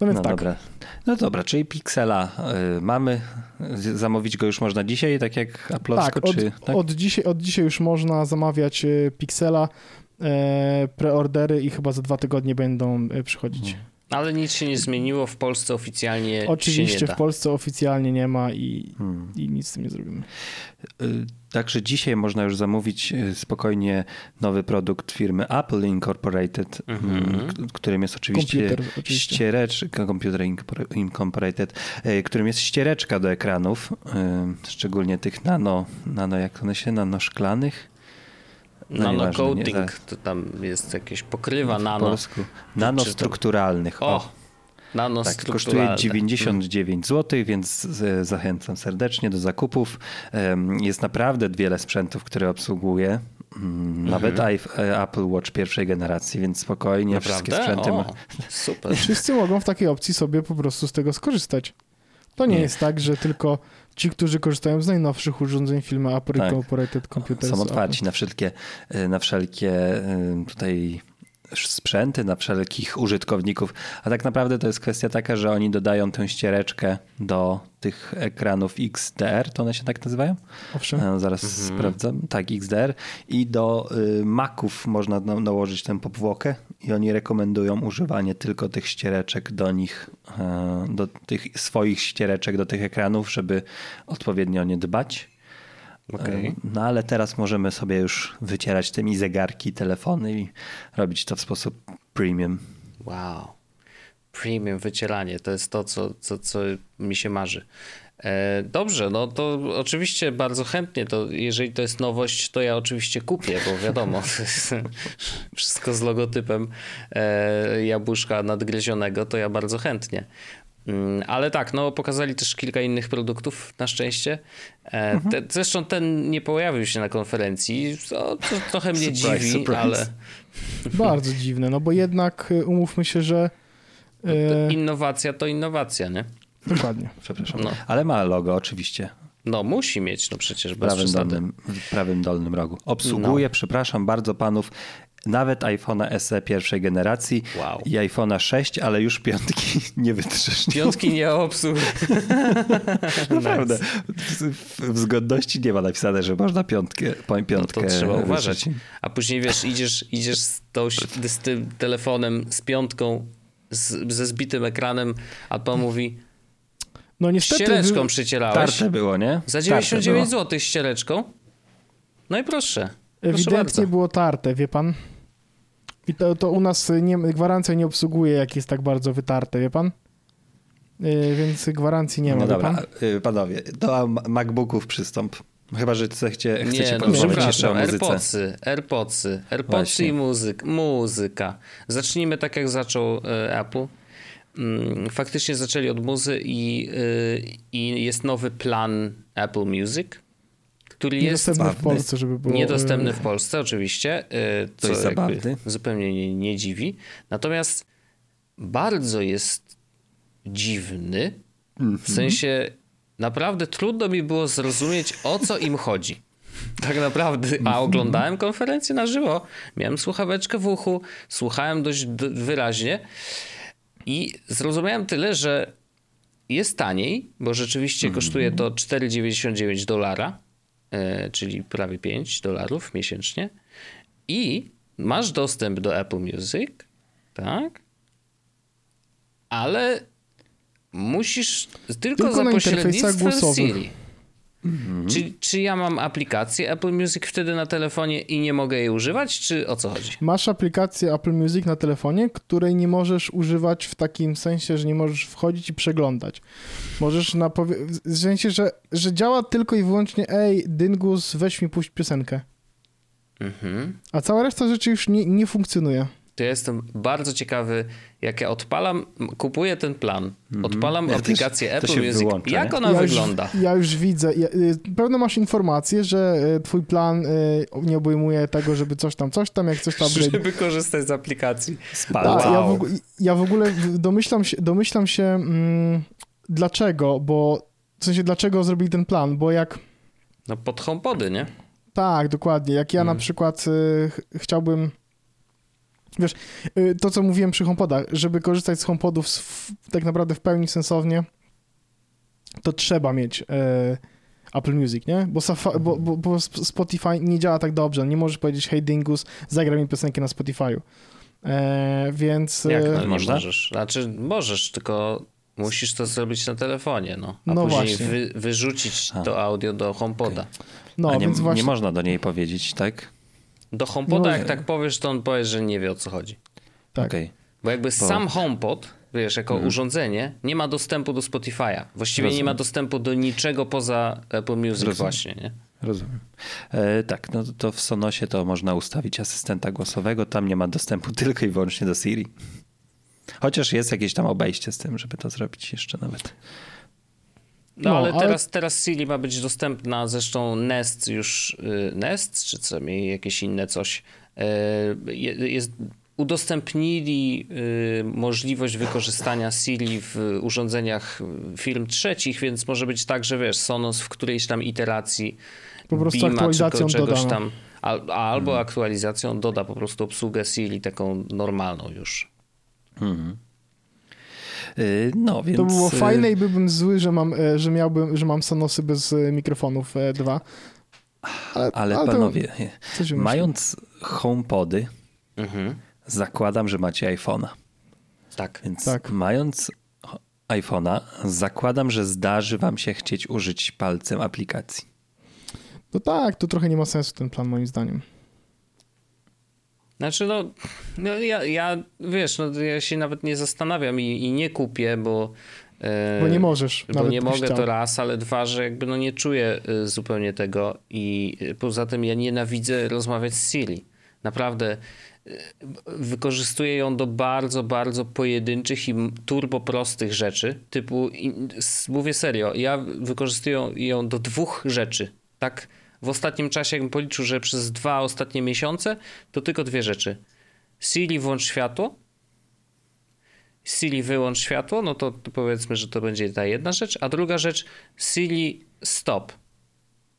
No więc No tak. dobra. No dobra, czyli Pixela y, mamy. Zamówić go już można dzisiaj, tak jak Apple'owsko, Tak, od, czy... Tak? Od, dzisiaj, od dzisiaj już można zamawiać e, Pixela, e, preordery i chyba za dwa tygodnie będą e, przychodzić. Ale nic się nie zmieniło, w Polsce oficjalnie Oczywiście w Polsce oficjalnie nie ma i, Hmm. i nic z tym nie zrobimy. Y, Także dzisiaj można już zamówić y, spokojnie nowy produkt firmy Apple Incorporated, Mhm. mm, k- którym jest oczywiście, Komputer, oczywiście. ściereczka, Computer Incor- Incorporated, którym jest ściereczka do ekranów, szczególnie tych nano, nano jak one się, nanoszklanych? No Nano nie, coating, to tam jest jakieś pokrywa w nano. polsku. Nanostrukturalnych. O, Tak, kosztuje strukturalne. 99 zł, więc z- zachęcam serdecznie do zakupów. Jest naprawdę wiele sprzętów, które obsługuje. Mm, Nawet iP- e, Apple Watch pierwszej generacji, więc spokojnie wszystkie Naprawdę? sprzęty. O, Ma... super. Wszyscy mogą w takiej opcji sobie po prostu z tego skorzystać. To nie, Nie. jest tak, że tylko ci, którzy korzystają z najnowszych urządzeń firmy Apple Tak. Incorporated Computers. Są otwarci na wszelkie, y, na wszelkie y, tutaj sprzęty, na wszelkich użytkowników. A tak naprawdę to jest kwestia taka, że oni dodają tę ściereczkę do tych ekranów XDR, to one się tak nazywają? Owszem. E, Zaraz sprawdzam. Tak, XDR. I do y, Maców można na, nałożyć tę powłokę i oni rekomendują używanie tylko tych ściereczek do nich, e, do tych swoich ściereczek do tych ekranów, żeby odpowiednio o nie dbać. E, No ale teraz możemy sobie już wycierać tymi zegarki, telefony i robić to w sposób premium. Wow. Premium wycieranie to jest to, co, co, co mi się marzy. E, dobrze, no to oczywiście bardzo chętnie, to jeżeli to jest nowość, to ja oczywiście kupię, bo wiadomo, wszystko z logotypem e, jabłuszka nadgryzionego, to ja bardzo chętnie. Mm, Ale tak, no pokazali też kilka innych produktów na szczęście. E, te, zresztą ten nie pojawił się na konferencji, to, to trochę mnie Surprise, dziwi, surprise. ale Bardzo dziwne, no bo jednak y, umówmy się, że e, innowacja to innowacja, nie? dokładnie. Przepraszam. No. Ale ma logo oczywiście. No musi mieć, no przecież w bez prawym przesady. dolnym, w prawym dolnym rogu. Obsługuje, No. przepraszam bardzo panów, nawet iPhone'a SE pierwszej generacji Wow. i iPhone'a 6, ale już piątki nie wytrzesz. Piątki nie obsługuje. Naprawdę. W, w zgodności nie ma napisane, że można piątkę, po- No piątkę to trzeba wytrzeć. uważać. A później wiesz, idziesz, idziesz z, tą, z tym telefonem, z piątką, z, ze zbitym ekranem, a pan mówi, No niestety... ściereczką wy- przycierałeś. Tarte było, nie? Za Tarte 99 było. zł ściereczką. No i proszę. Proszę Ewidentnie bardzo. było tarte, wie pan? I to, to u nas nie, gwarancja nie obsługuje, jak jest tak bardzo wytarte, wie pan? Yy, więc gwarancji nie ma, No dobra, pan? y, panowie, do Ma- MacBooków przystąp. Chyba, że chcecie, chcecie Nie, no porozmawiać jeszcze o muzyce. AirPodsy, AirPodsy, AirPodsy i muzyk, muzyka. Zacznijmy tak, jak zaczął e, Apple. Mm, Faktycznie zaczęli od muzy i, y, i jest nowy plan Apple Music, który jest Niedostępny w. Polsce, żeby było... niedostępny yy, w Polsce oczywiście, y, co zabawny. zupełnie nie, nie dziwi. Natomiast bardzo jest dziwny, w sensie naprawdę trudno mi było zrozumieć, o co im chodzi. Tak naprawdę, a oglądałem konferencję na żywo, miałem słuchaweczkę w uchu, słuchałem dość d- wyraźnie i zrozumiałem tyle, że jest taniej, bo rzeczywiście kosztuje to 4,99 dolara, e, czyli prawie 5 dolarów miesięcznie i masz dostęp do Apple Music, tak? Ale musisz tylko, Tylko za pośrednictwem głosowych. Siri. Czy, czy ja mam aplikację Apple Music wtedy na telefonie i nie mogę jej używać, czy o co chodzi? Masz aplikację Apple Music na telefonie, której nie możesz używać w takim sensie, że nie możesz wchodzić i przeglądać. Możesz na w sensie, że, że działa tylko i wyłącznie ej, Dyngus, weź mi puść piosenkę. Mhm. A cała reszta rzeczy już nie, nie funkcjonuje. To ja jestem bardzo ciekawy, jak ja odpalam, kupuję ten plan, odpalam Ja też- aplikację to Apple Music. wyłącza, jak ona ja wygląda? Już, ja już widzę. Ja, y, pewno masz informację, że y, twój plan y, nie obejmuje tego, żeby coś tam, coś tam, jak coś tam... Żeby korzystać z aplikacji. Spadł. Tak, ja, w, Wow. ogóle- ja w ogóle domyślam się, domyślam się mm, dlaczego, bo w sensie dlaczego zrobili ten plan, bo jak No pod HomePody, nie? tak, dokładnie, jak ja na Mhm. przykład y, ch- chciałbym wiesz, y, to co mówiłem przy HomePodach, żeby korzystać z HomePodów tak naprawdę w pełni sensownie, to trzeba mieć y, Apple Music, nie? Bo, Safa- bo, bo, bo Sp- Spotify nie działa tak dobrze, nie możesz powiedzieć hey Dingus, zagraj mi piosenkę na Spotify'u. E, więc Jak e, no, nie Można? możesz? Znaczy możesz, tylko musisz to zrobić na telefonie, no. A No później właśnie. wy, wyrzucić A. to audio do HomePoda. no A nie, więc właśnie nie można do niej powiedzieć, tak? Do HomePoda, Nie jak tak powiesz, to on powie, że nie wie o co chodzi. tak. Okej. Bo jakby sam HomePod, wiesz, jako urządzenie, nie ma dostępu do Spotify'a. Właściwie nie Rozumiem. ma dostępu do niczego poza Apple Music Rozumiem. właśnie, nie? Rozumiem. E, tak, no to w Sonosie to można ustawić asystenta głosowego, tam nie ma dostępu tylko i wyłącznie do Siri. Chociaż jest jakieś tam obejście z tym, żeby to zrobić jeszcze nawet. No, No, ale, ale- teraz, teraz Siri ma być dostępna, zresztą Nest już, y, Nest, czy co, mi jakieś inne coś, y, je- jest udostępnili y, możliwość wykorzystania Siri w urządzeniach firm trzecich, więc może być tak, że wiesz, Sonos w którejś tam iteracji Po prostu Beama, aktualizacją czy czegoś dodano. tam, al, albo aktualizacją doda po prostu obsługę Siri taką normalną już. Y, No, więc... To było y, fajne i byłbym zły, że mam, e, że miałbym, że mam Sonosy bez e, mikrofonów e, dwa. Ale, Ale to panowie, wymyślę. mając HomePody, Mhm. zakładam, że macie iPhone'a. Tak. Więc Tak. mając iPhone'a, zakładam, że zdarzy wam się chcieć użyć palcem aplikacji. No tak, to trochę nie ma sensu ten plan moim zdaniem. Znaczy, no, no ja, ja, wiesz, no, ja się nawet nie zastanawiam i, i nie kupię, bo. e, Bo nie możesz. Bo nie mogę to raz, ale dwa, że jakby no nie czuję y, zupełnie tego i y, poza tym ja nienawidzę rozmawiać z Siri. Naprawdę y, wykorzystuję ją do bardzo, bardzo pojedynczych i turbo prostych rzeczy, typu, mówię serio, ja wykorzystuję ją do dwóch rzeczy, tak w ostatnim czasie, jakbym policzył, że przez dwa ostatnie miesiące, to tylko dwie rzeczy. Siri włącz światło Siri wyłącz światło, no to, powiedzmy, że to będzie ta jedna rzecz. A druga rzecz, Siri stop.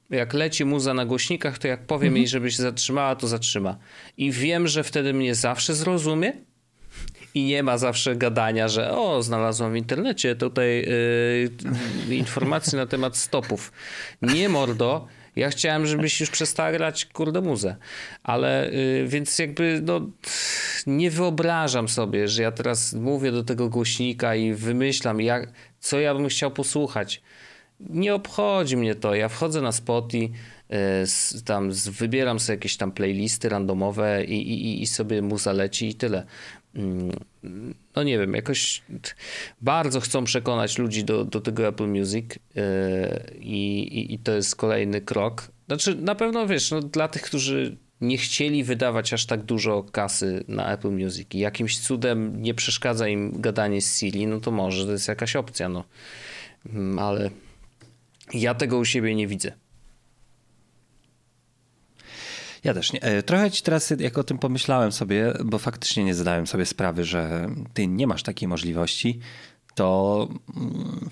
Jak leci muza na głośnikach, to jak powiem jej, żeby się zatrzymała, to zatrzyma. I wiem, że wtedy mnie zawsze zrozumie i nie ma zawsze gadania, że o, znalazłam w internecie tutaj yy, informacje na temat stopów. Nie mordo, ja chciałem, żebyś już przestała grać kurde. Ale yy, więc jakby no nie wyobrażam sobie, że ja teraz mówię do tego głośnika i wymyślam, jak, co ja bym chciał posłuchać. Nie obchodzi mnie to. Ja wchodzę na Spotify, y, s- tam z, wybieram sobie jakieś tam playlisty randomowe i, i, i sobie muza leci i tyle. Mm, No nie wiem, jakoś bardzo chcą przekonać ludzi do, do tego Apple Music y, i, i, i to jest kolejny krok. Znaczy na pewno wiesz, no, dla tych, którzy nie chcieli wydawać aż tak dużo kasy na Apple Music i jakimś cudem nie przeszkadza im gadanie z Siri, no to może to jest jakaś opcja, no. Mm, Ale ja tego u siebie nie widzę. Ja też nie. E, Trochę ci teraz, jak o tym pomyślałem sobie, bo faktycznie nie zadałem sobie sprawy, że ty nie masz takiej możliwości, to mm,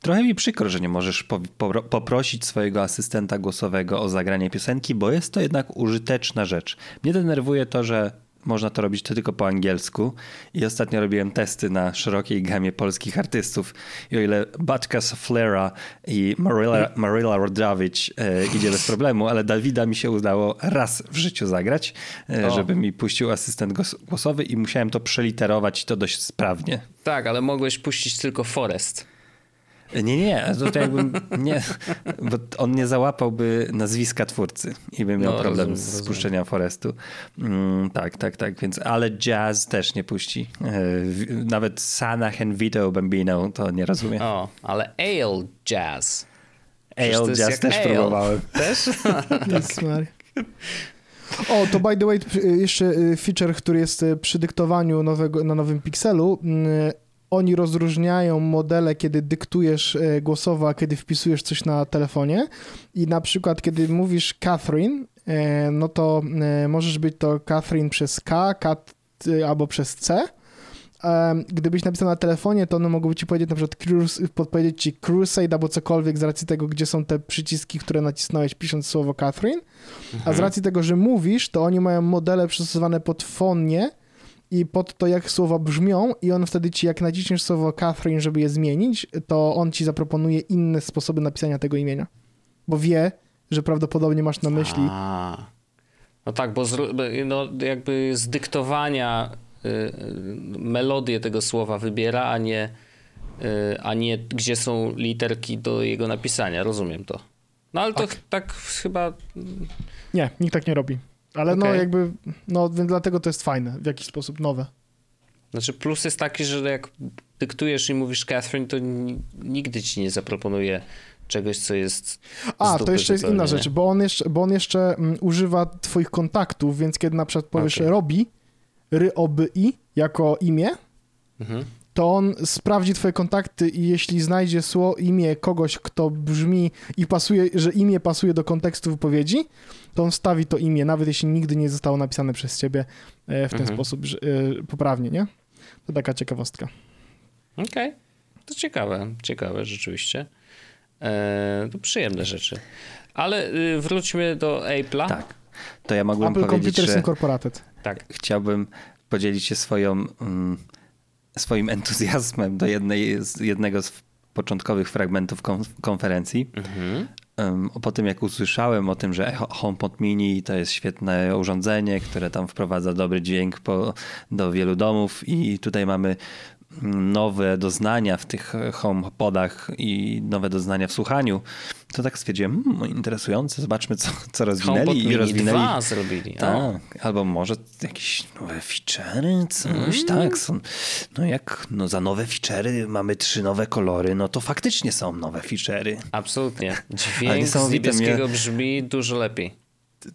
trochę mi przykro, że nie możesz po, po, poprosić swojego asystenta głosowego o zagranie piosenki, bo jest to jednak użyteczna rzecz. Mnie denerwuje to, że można to robić tylko po angielsku i ostatnio robiłem testy na szerokiej gamie polskich artystów i o ile Baczka Flera i Marilla, Marilla Rodrawicz e, idzie bez problemu, ale Dawida mi się udało raz w życiu zagrać, e, żeby mi puścił asystent głos- głosowy i musiałem to przeliterować to dość sprawnie. Tak, ale mogłeś puścić tylko Forest. Nie, nie, to, to jakbym nie, bo on nie załapałby nazwiska twórcy i by miał No, problem rozumiem, z rozumiem. puszczeniem Forestu. Mm, tak, tak, tak, więc, ale jazz też nie puści. E, Nawet Sana Henvito Bambino to nie rozumie. O, ale Ale Jazz. Ale jazz też ale. próbowałem. Też? Maria. O, to by the way, jeszcze y, feature, który jest y, przy dyktowaniu nowego, na nowym Pixelu. Oni rozróżniają modele, kiedy dyktujesz y, głosowo, a kiedy wpisujesz coś na telefonie. I na przykład, kiedy mówisz Catherine, y, no to y, możesz być to Catherine przez K, Kat albo przez C. Gdybyś napisał na telefonie, to one mogłyby ci powiedzieć na przykład podpowiedzieć ci Crusade albo cokolwiek z racji tego, gdzie są te przyciski, które nacisnąłeś pisząc słowo Catherine. A z racji tego, że mówisz, to oni mają modele przystosowane pod fonie i pod to, jak słowa brzmią i on wtedy ci, jak naciśniesz słowo Catherine, żeby je zmienić, to on ci zaproponuje inne sposoby napisania tego imienia. Bo wie, że prawdopodobnie masz na myśli. A. No tak, bo bo, no, jakby z dyktowania y, y, melodię tego słowa wybiera, a nie, y, a nie gdzie są literki do jego napisania. Rozumiem to. No ale to ch- tak chyba Nie, nikt tak nie robi. Ale no Okej. jakby, no więc dlatego to jest fajne, w jakiś sposób nowe. Znaczy plus jest taki, że jak dyktujesz i mówisz Catherine, to ni- nigdy ci nie zaproponuje czegoś, co jest A, to jeszcze jest inna nie? rzecz, bo on jeszcze, bo on jeszcze mm, używa twoich kontaktów, więc kiedy na przykład powiesz Okej. robi, ry, oby i, jako imię, Mhm. To on sprawdzi twoje kontakty i jeśli znajdzie sło, imię kogoś, kto brzmi i pasuje, że imię pasuje do kontekstu wypowiedzi, to on wstawi to imię, nawet jeśli nigdy nie zostało napisane przez ciebie e, w ten Mhm. sposób że, e, poprawnie, nie? To taka ciekawostka. Okej, to ciekawe, ciekawe rzeczywiście. E, to przyjemne rzeczy. Ale y, wróćmy do Apple'a. Tak. To ja mogłem Apple powiedzieć, Computers że Incorporated. tak. chciałbym podzielić się swoją, mm, swoim entuzjazmem do jednej, z jednego z początkowych fragmentów kon- konferencji. Mhm. Po tym, jak usłyszałem o tym, że Ho- HomePod Mini to jest świetne urządzenie, które tam wprowadza dobry dźwięk po, do wielu domów i tutaj mamy nowe doznania w tych HomePodach i nowe doznania w słuchaniu, to tak stwierdziłem, hmm, interesujące, zobaczmy co, co rozwinęli HomePod i rozwinęli. 2 zrobili. Tak, albo może jakieś nowe feature'y, coś, Mm. tak. Są, no jak no za nowe feature'y mamy trzy nowe kolory, no to faktycznie są nowe feature'y. Absolutnie. Dźwięk z niebieskiego mnie- brzmi dużo lepiej.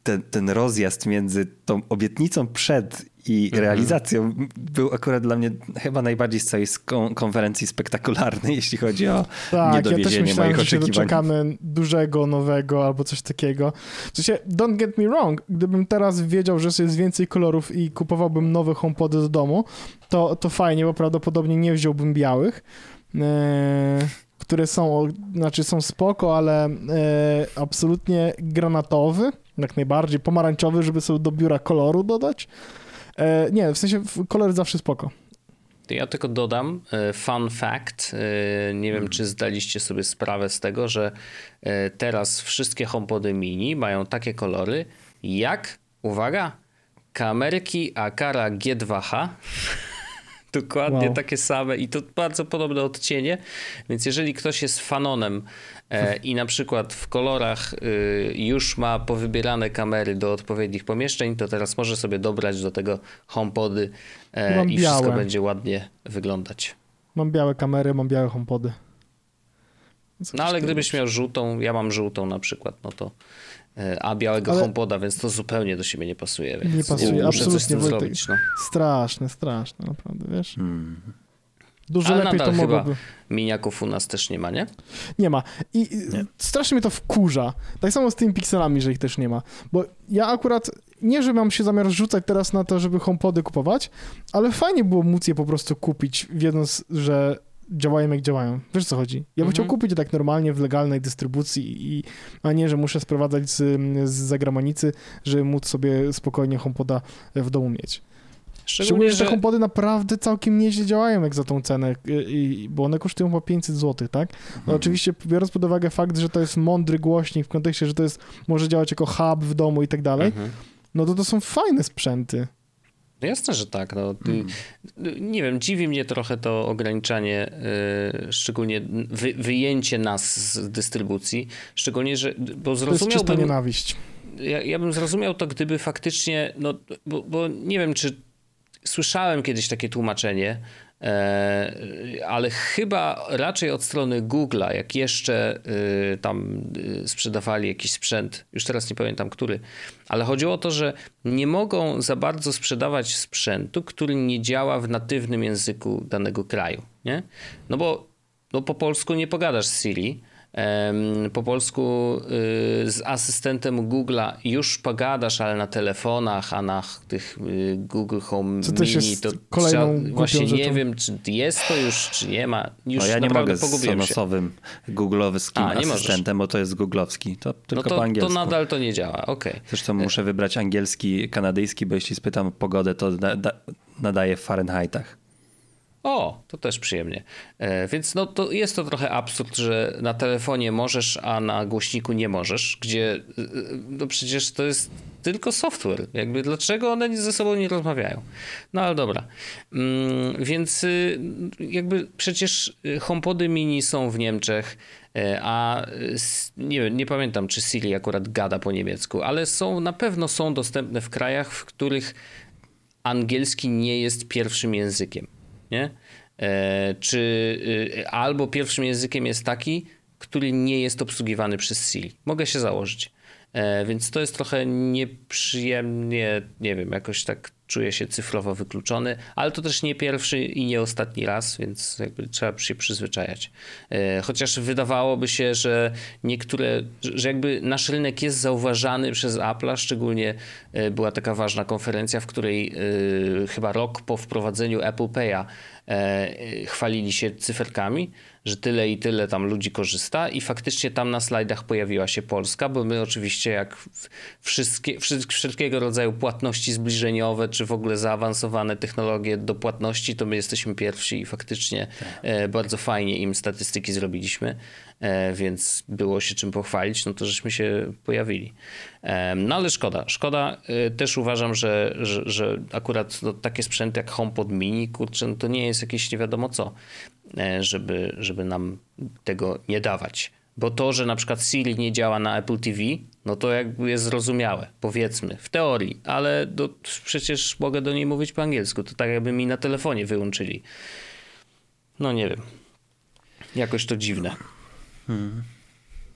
Ten, ten rozjazd między tą obietnicą przed i Mhm. realizacją był akurat dla mnie chyba najbardziej z całej kon- konferencji spektakularny, jeśli chodzi o Tak, ja też myślałem, moich oczekiwań. doczekamy dużego, nowego albo coś takiego. W sensie, don't get me wrong, gdybym teraz wiedział, że jest więcej kolorów i kupowałbym nowe HomePody do domu, to, to fajnie, bo prawdopodobnie nie wziąłbym białych, e, które są, znaczy są spoko, ale e, absolutnie granatowy, jak najbardziej, pomarańczowy, żeby sobie do biura koloru dodać. E, nie, w sensie kolor zawsze spoko. Ja tylko dodam e, fun fact. e, Nie wiem, czy zdaliście sobie sprawę z tego, że teraz wszystkie HomePody mini mają takie kolory jak, uwaga, kamerki Akara G2H. Dokładnie Wow. takie same i to bardzo podobne odcienie. Więc jeżeli ktoś jest fanonem e, i na przykład w kolorach y, już ma powybierane kamery do odpowiednich pomieszczeń, to teraz może sobie dobrać do tego HomePody e, i wszystko białe. będzie ładnie wyglądać. Mam białe kamery, mam białe HomePody. Co No ale gdybyś miał żółtą, ja mam żółtą na przykład, no to a białego Ale- HomePoda, więc to zupełnie do siebie nie pasuje. Więc Nie pasuje, muszę coś z absolutnie, tym Wojtek. zrobić. No. Straszne, straszne, naprawdę, wiesz? Hmm. Dużo Ale lepiej to nadal chyba mogłoby. Miniaków u nas też nie ma, nie? Nie ma. I i strasznie mnie to wkurza. Tak samo z tymi pikselami, że ich też nie ma. Bo ja akurat, nie że mam się zamiar rzucać teraz na to, żeby HomePody kupować, ale fajnie było móc je po prostu kupić, wiedząc, że działają jak działają. Wiesz co chodzi? Ja bym Mhm. chciał kupić je tak normalnie w legalnej dystrybucji, i, a nie, że muszę sprowadzać z, z zagranicy, żeby móc sobie spokojnie HomePoda w domu mieć. Szczególnie, Szczególnie, że te HomePody naprawdę całkiem nieźle działają jak za tą cenę, y, y, bo one kosztują chyba 500 zł, tak? No Mhm. oczywiście biorąc pod uwagę fakt, że to jest mądry głośnik w kontekście, że to jest, może działać jako hub w domu i tak dalej, Mhm. no to to są fajne sprzęty. No jasne, że tak. No, Mm. Nie wiem, dziwi mnie trochę to ograniczanie, y, szczególnie wy, wyjęcie nas z dystrybucji, szczególnie, że bo To jest zrozumiałbym, nienawiść. ja, ja bym zrozumiał to, gdyby faktycznie, no, bo, bo nie wiem, czy słyszałem kiedyś takie tłumaczenie, ale chyba raczej od strony Google'a, jak jeszcze y, tam y, sprzedawali jakiś sprzęt, już teraz nie pamiętam który, ale chodziło o to, że nie mogą za bardzo sprzedawać sprzętu, który nie działa w natywnym języku danego kraju, nie? No bo no po polsku nie pogadasz z Siri, Po polsku y, z asystentem Google'a już pogadasz, ale na telefonach, a na tych y, Google Home Co też Mini to kolejną trzeba, właśnie nie rzeczą. wiem, czy jest to już, czy nie ma. Już No ja nie mogę z. Sonosowym googlowskim A, nie możesz. asystentem, bo to jest googlowski. To No tylko to, po to angielsku. nadal to nie działa, okej. Zresztą muszę wybrać angielski, kanadyjski, bo jeśli spytam o pogodę, to na, da, nadaje w Fahrenheitach. O, to też przyjemnie. E, więc no to jest to trochę absurd, że na telefonie możesz, a na głośniku nie możesz, gdzie y, no przecież to jest tylko software. Jakby dlaczego one ze sobą nie rozmawiają? No ale dobra. Mm, więc y, jakby przecież HomePody mini są w Niemczech, e, a nie nie pamiętam czy Siri akurat gada po niemiecku, ale są na pewno są dostępne w krajach, w których angielski nie jest pierwszym językiem. Nie? E, czy y, albo pierwszym językiem jest taki, który nie jest obsługiwany przez Siri. Mogę się założyć. E, więc to jest trochę nieprzyjemnie, nie wiem, jakoś tak czuję się cyfrowo wykluczony, ale to też nie pierwszy i nie ostatni raz, więc trzeba się przyzwyczajać. E, chociaż wydawałoby się, że niektóre, że jakby nasz rynek jest zauważany przez Apple'a, szczególnie e, była taka ważna konferencja, w której e, chyba rok po wprowadzeniu Apple Pay'a chwalili się cyferkami, że tyle i tyle tam ludzi korzysta i faktycznie tam na slajdach pojawiła się Polska, bo my oczywiście jak wszystkie, wszelkiego rodzaju płatności zbliżeniowe, czy w ogóle zaawansowane technologie do płatności, to my jesteśmy pierwsi i faktycznie tak. bardzo fajnie im statystyki zrobiliśmy, e, więc było się czym pochwalić, no to żeśmy się pojawili. No ale szkoda. Szkoda e, też uważam, że, że, że akurat no, takie sprzęty jak HomePod Mini, kurczę, no to nie jest jakieś nie wiadomo co. E, żeby, żeby nam tego nie dawać. Bo to, że na przykład Siri nie działa na Apple TV, no to jakby jest zrozumiałe, powiedzmy, w teorii, ale do, przecież mogę do niej mówić po angielsku. To tak jakby mi na telefonie wyłączyli. No nie wiem. Jakoś to dziwne. Hmm.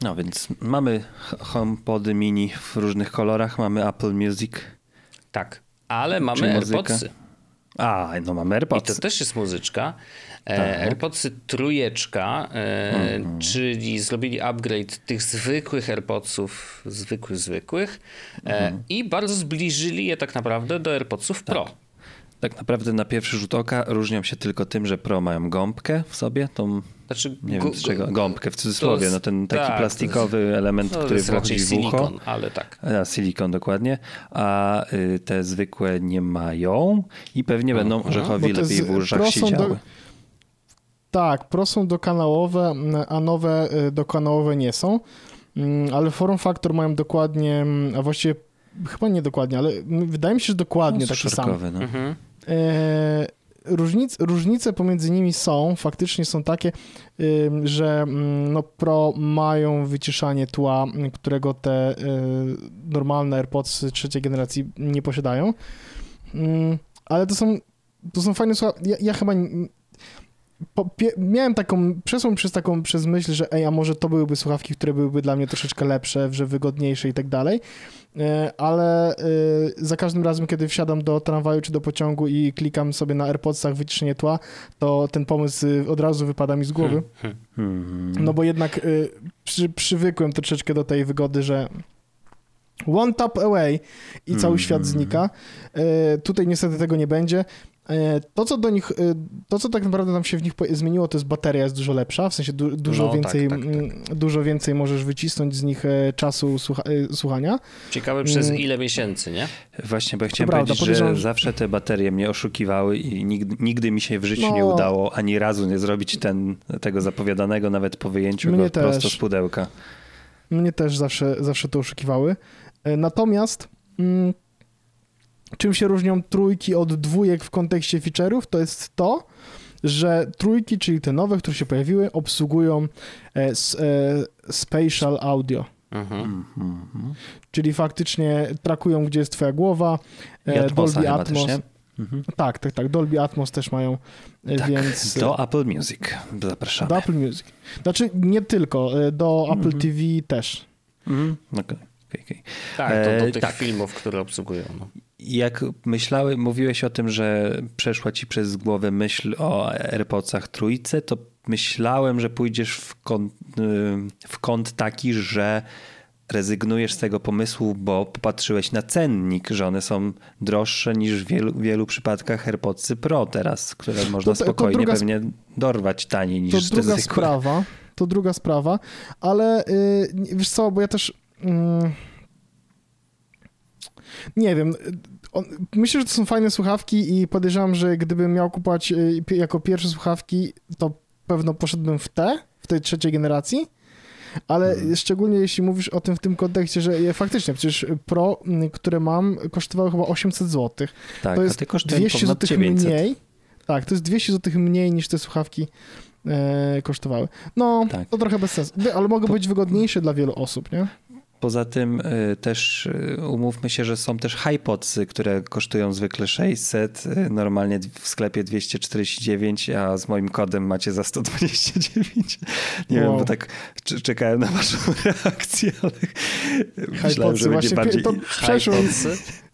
No więc mamy HomePody mini w różnych kolorach, mamy Apple Music. Tak, ale mamy AirPodsy. A, no mamy AirPodsy. I to też jest muzyczka. E, tak. AirPodsy trójeczka, e, mhm. czyli zrobili upgrade tych zwykłych AirPodsów, zwykłych, zwykłych e, mhm. i bardzo zbliżyli je tak naprawdę do AirPodsów Pro. Tak. naprawdę na pierwszy rzut oka różnią się tylko tym, że Pro mają gąbkę w sobie, tą znaczy, nie wiem z czego, gąbkę w cudzysłowie, jest, no ten taki tak, plastikowy jest, element, no, który wchodzi w ucho. ale tak. A, silikon dokładnie, a y, te zwykłe nie mają i pewnie będą orzechowi lepiej w uszach siedziały. Do tak, Pro są dokanałowe, a nowe y, dokanałowe nie są, mm, ale Form Factor mają dokładnie, mm, a właściwie chyba nie dokładnie, ale wydaje mi się, że dokładnie no, taki sam. No. Mhm. E, różnic, różnice pomiędzy nimi są, faktycznie są takie, że mm, no, Pro mają wyciszanie tła, którego te y, normalne AirPods trzeciej generacji nie posiadają. Ale to są, to są fajne słuchawki. Ja, ja chyba po, miałem taką, przesłał przez taką, przez myśl, że ej, a może to byłyby słuchawki, które byłyby dla mnie troszeczkę lepsze, że wygodniejsze i tak dalej, ale e, za każdym razem, kiedy wsiadam do tramwaju czy do pociągu i klikam sobie na AirPodsach wyciszenie tła, to ten pomysł e, od razu wypada mi z głowy. Hmm, hmm, hmm. No bo jednak przy, przywykłem troszeczkę do tej wygody, że one tap away i cały świat znika. Tutaj niestety tego nie będzie. E, to, co do nich, e, to, co tak naprawdę nam się w nich zmieniło, to jest bateria jest dużo lepsza, w sensie du dużo, no, tak, więcej, tak, tak, tak. dużo więcej możesz wycisnąć z nich e, czasu słucha słuchania. Ciekawe przez mm. ile miesięcy, nie? Właśnie, bo ja chciałem prawda, powiedzieć, że zawsze te baterie mnie oszukiwały i nigdy, nigdy mi się w życiu no. nie udało ani razu nie zrobić ten, tego zapowiadanego nawet po wyjęciu mnie go też. prosto z pudełka. Mnie też zawsze, zawsze to oszukiwały. Natomiast... Mm, czym się różnią trójki od dwójek w kontekście feature'ów, to jest to, że trójki, czyli te nowe, które się pojawiły, obsługują e, e, spatial audio. Mhm. Mhm. Czyli faktycznie trakują, gdzie jest twoja głowa. E, Dolby Atmos. Też, mhm. Tak, tak, tak. Dolby Atmos też mają, e, tak, więc... Do Apple Music zapraszamy. Do Apple Music. Znaczy nie tylko, e, do Apple mhm. TV też. Mhm. Okay. Okay, okay. Tak, to do tych tak. filmów, które obsługują. No jak myślały, mówiłeś o tym, że przeszła ci przez głowę myśl o AirPodsach trójce, to myślałem, że pójdziesz w kąt, y, w kąt taki, że rezygnujesz z tego pomysłu, bo popatrzyłeś na cennik, że one są droższe niż w wielu, wielu przypadkach AirPodsy Pro teraz, które można to, spokojnie to pewnie dorwać taniej niż to te druga zwykłe. sprawa, To druga sprawa, ale yy, wiesz co, bo ja też... Yy nie wiem. On, myślę, że to są fajne słuchawki i podejrzewam, że gdybym miał kupować y, jako pierwsze słuchawki, to pewno poszedłbym w te, w tej trzeciej generacji. Ale hmm. szczególnie jeśli mówisz o tym w tym kontekście, że faktycznie przecież Pro, które mam, kosztowały chyba 800 zł. Tak, to jest 200 zł mniej. Tak, to jest 200 zł mniej niż te słuchawki e, kosztowały. No, tak. to trochę bez sensu, ale mogą być wygodniejsze dla wielu osób, nie? Poza tym y, też y, umówmy się, że są też HiPodsy, które kosztują zwykle 600, y, normalnie w sklepie 249, a z moim kodem macie za 129. Nie wow. wiem, bo tak czekałem na waszą reakcję, ale myślałem, że będzie bardziej... To przeszło,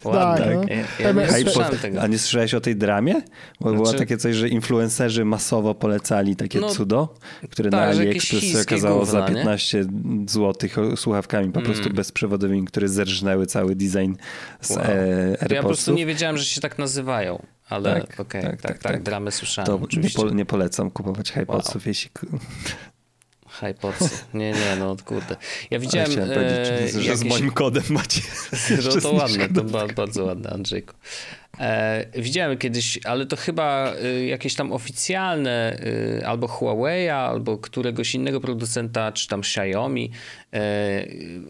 Ładne. Tak, no. Ja, ja nie słyszałem tego. A nie słyszałeś o tej dramie? Bo było Znaczy- takie coś, że influencerzy masowo polecali takie No, cudo, które tak, na AliExpress się okazało za gówna, nie? 15 zł słuchawkami po prostu Mm. bezprzewodowymi, które zerżnęły cały design z Wow. e, To ja po prostu nie wiedziałem, że się tak nazywają, ale Tak, okej, tak, tak, tak, tak, tak. dramy słyszałem To nie, po, nie polecam kupować HiPodsów, jeśli... Hypocy. Nie, nie, no kurde. Ja widziałem chciałem e, powiedzieć, że z jakieś... moim kodem macie No to ładne, to bardzo ładne, Andrzejku. E, widziałem kiedyś, ale to chyba e, jakieś tam oficjalne e, albo Huawei, albo któregoś innego producenta, czy tam Xiaomi. E,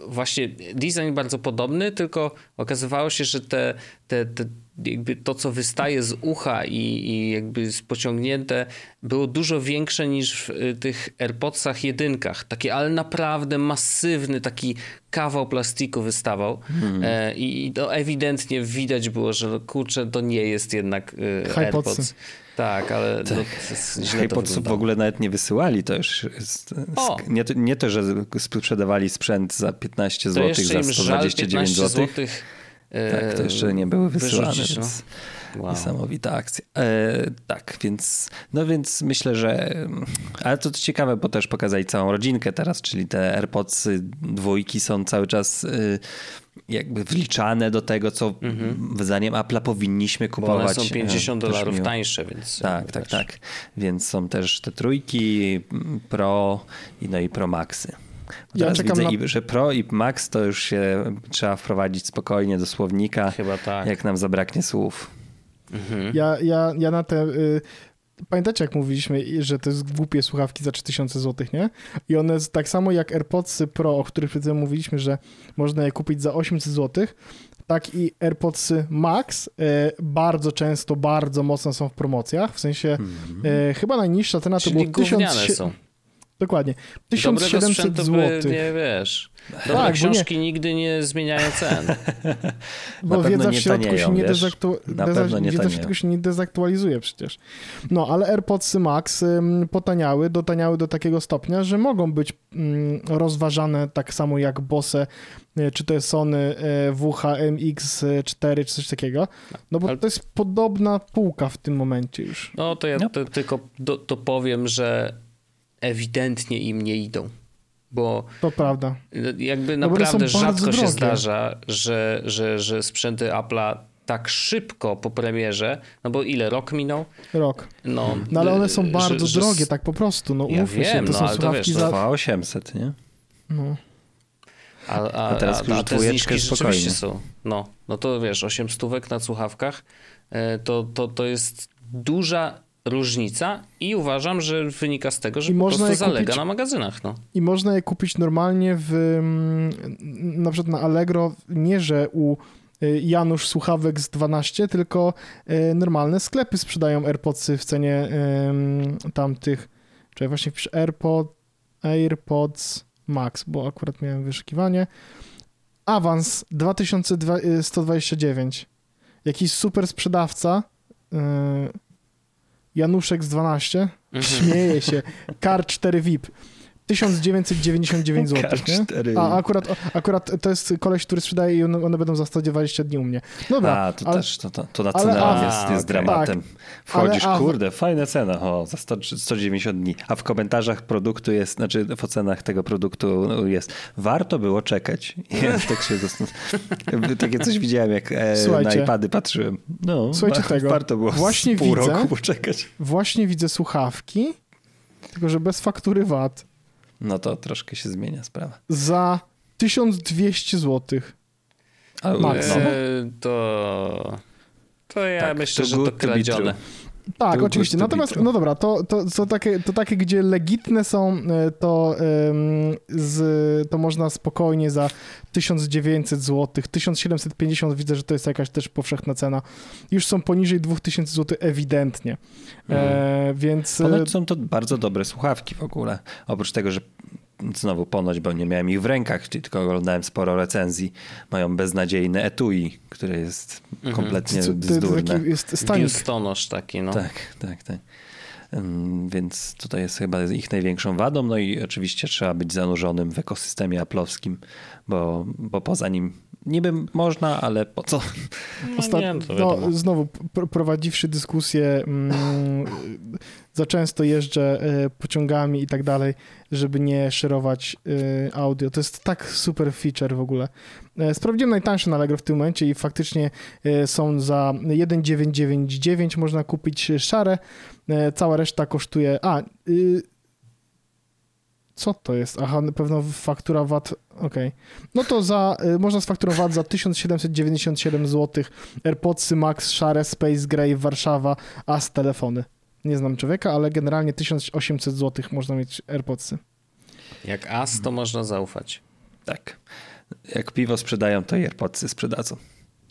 właśnie design bardzo podobny, tylko okazywało się, że te, te, te jakby to, co wystaje z ucha i, i jakby pociągnięte, było dużo większe niż w y, tych AirPodsach jedynkach. Takie, ale naprawdę masywny taki kawał plastiku wystawał e, i, to ewidentnie widać było, że no, kurczę, to nie jest jednak HiPodsy. AirPods. Tak, ale no, to jest, źle w ogóle nawet nie wysyłali, to już! Nie, to- nie to, że sprzedawali sprzęt za 15 To zł, za im żal 129 15 zł. Tak, to jeszcze nie były wysyłane, wyrzucić, no. więc Wow. niesamowita akcja. E, tak, więc no więc myślę, że mm, ale to ciekawe, bo też pokazali całą rodzinkę teraz, czyli te AirPods dwójki są cały czas y, jakby wliczane do tego, co zdaniem Apple'a powinniśmy Mhm. Bo one kupować. są 50 E, też dolarów miło. tańsze, więc... Tak, tak, tak. Więc są też te trójki, mm, Pro i no i Pro Maxy. Ja Teraz czekam widzę, na- i, że Pro i Max to już się trzeba wprowadzić spokojnie do słownika, Chyba tak. jak nam zabraknie słów. Ja, ja, ja na te... Y, pamiętacie, jak mówiliśmy, że to jest głupie słuchawki za 3000 zł, nie? I one tak samo jak AirPodsy Pro, o których przed chwilą mówiliśmy, że można je kupić za 800 zł, tak i AirPodsy Max y, bardzo często, bardzo mocno są w promocjach. W sensie y, chyba najniższa cena to Mhm. Czyli było gówniane 1000... są. Dokładnie. Dobrego 1700 sprzętu zł. nie wiesz. Dobre Tak, książki nigdy nie zmieniają cen. Bo Na wiedza w nie środku tanieją, się nie, dezaktu... Deza... nie wiedza w środku się nie dezaktualizuje przecież. No, ale AirPodsy Max potaniały, dotaniały do takiego stopnia, że mogą być ym, rozważane tak samo jak Bose, y, czy to jest Sony y, WHMX4 czy coś takiego. No bo Ale- to jest podobna półka w tym momencie już. No to ja No. to, tylko do, to powiem, że ewidentnie im nie idą. Bo To prawda. jakby No one są naprawdę rzadko się drogie. zdarza, że, że, że sprzęty Apple'a tak szybko po premierze, no bo ile, rok minął? Rok. No, No ale one są że- bardzo że drogie, s- tak po prostu. No Ja umówmy się, wiem, to no, są ale to wiesz, za... 2800, nie? No. A, a, A teraz a, już a te zniżki rzeczywiście są. No, no to wiesz, 8 stówek na słuchawkach e, to, to, to jest duża różnica i uważam, że wynika z tego, że I po można prostu zalega kupić- na magazynach. No. I można je kupić normalnie w mm, na przykład na Allegro, nie że u y, Janusz Słuchawek z 12, tylko y, normalne sklepy sprzedają AirPodsy w cenie tamtych, czy właśnie wpiszę AirPod, AirPods Max, bo akurat miałem wyszukiwanie. Awans 2129. Jakiś super sprzedawca, y, Januszek z 12, Mhm. śmieje się, Car 4 VIP. 1999 zł, nie? K4. A akurat, akurat to jest koleś, który sprzedaje i one, one będą za 120 dni u mnie. Dobra, A, to ale, też, to, to, to na ale- cenę a, jest, jest okej. dramatem. Wchodzisz, Ale- kurde, fajna cena, o, za 100, 190 dni. A w komentarzach produktu jest, znaczy w ocenach tego produktu jest, warto było czekać. Ja tak się takie coś widziałem, jak e, na iPady patrzyłem. No, Słuchajcie wa- tego. warto było Właśnie pół widzę. roku poczekać. właśnie widzę słuchawki, tylko że bez faktury VAT, No to troszkę się zmienia sprawa. za 1200 zł. A, Max. no, E, to, to ja Tak, myślę, to że to kradzione. Tak, To oczywiście. Natomiast, no dobra, to, to, to, takie, to takie, gdzie legitne są, e, to, em, z, to można spokojnie za 1900 zł, 1750 widzę, że to jest jakaś też powszechna cena. Już są poniżej 2000 zł ewidentnie. E, więc... e, Ponoć są to bardzo dobre słuchawki w ogóle. Oprócz tego, że znowu ponoć, bo nie miałem ich w rękach, czyli tylko oglądałem sporo recenzji, mają beznadziejne etui, które jest kompletnie to- to- to bzdurne. taki jest stanik. Biustonosz taki, no. Tak, tak, tak. Więc tutaj jest chyba ich największą wadą, no i oczywiście trzeba być zanurzonym w ekosystemie aplowskim, bo, bo poza nim niby można, ale po co? Osta- nie, no to no, wiadomo. znowu, pr- prowadziwszy dyskusję, mm, za często jeżdżę e, pociągami i tak dalej, żeby nie szerować e, audio. To jest tak super feature w ogóle. E, Sprawdziłem najtańsze na Allegro w tym momencie i faktycznie są za 1,999 można kupić szare, cała reszta kosztuje... A, y, co to jest? Aha, na pewno faktura VAT, okej. No to za, można z fakturą VAT za 1797 zł AirPodsy Max Share Space Gray Warszawa AS telefony. Nie znam człowieka, ale generalnie 1800 zł można mieć AirPodsy. Jak as, to można zaufać. Tak. Jak piwo sprzedają, to AirPodsy sprzedadzą.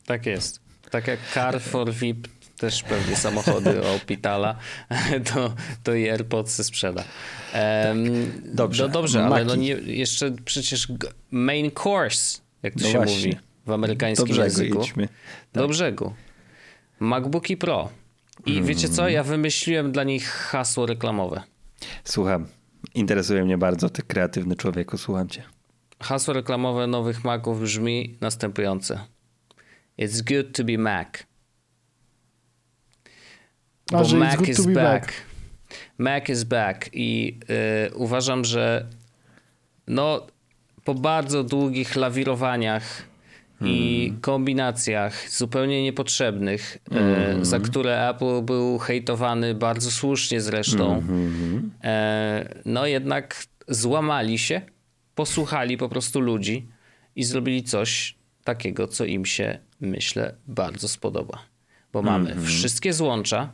Tak jest. Tak jak Car for VIP też pewnie samochody o Pitala, to, to i AirPodsy sprzeda. Em, Dobrze. No dobrze, ale no Maki. nie, jeszcze przecież main course, jak to No się właśnie. mówi w amerykańskim Do brzegu języku. idźmy. Do brzegu. MacBooki Pro. I Mm. wiecie co? Ja wymyśliłem dla nich hasło reklamowe. Słucham. Interesuje mnie bardzo, ty kreatywny człowieku, słucham cię. Hasło reklamowe nowych Maców brzmi następujące. It's good to be Mac. A, Bo it's Mac is back. back. Mac is back i y, uważam, że no po bardzo długich lawirowaniach i Hmm. kombinacjach zupełnie niepotrzebnych, y, za które Apple był hejtowany bardzo słusznie zresztą, Hmm. e, no jednak złamali się, posłuchali po prostu ludzi i zrobili coś takiego, co im się, myślę, bardzo spodoba. Bo mamy Mhm. wszystkie złącza,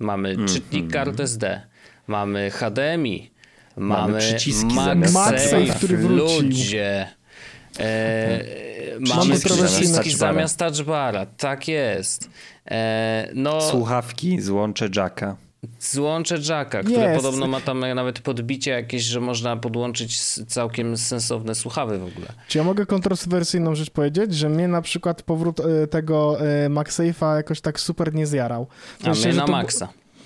mamy czytnik kart SD, mamy HDMI, mamy, przyciski MagSafe, zamiast MagSafe, który wrócił. ludzie. E, mamy kontrowersyjne przyciski zamiast touchbara, tak jest. E, no, Słuchawki, złącze jacka. Złącze jacka, które Jest. podobno ma tam nawet podbicie jakieś, że można podłączyć całkiem sensowne słuchawy w ogóle. Czy ja mogę kontrowersyjną rzecz powiedzieć, że mnie na przykład powrót e, tego e, MagSafe'a jakoś tak super nie zjarał. W A mnie na to-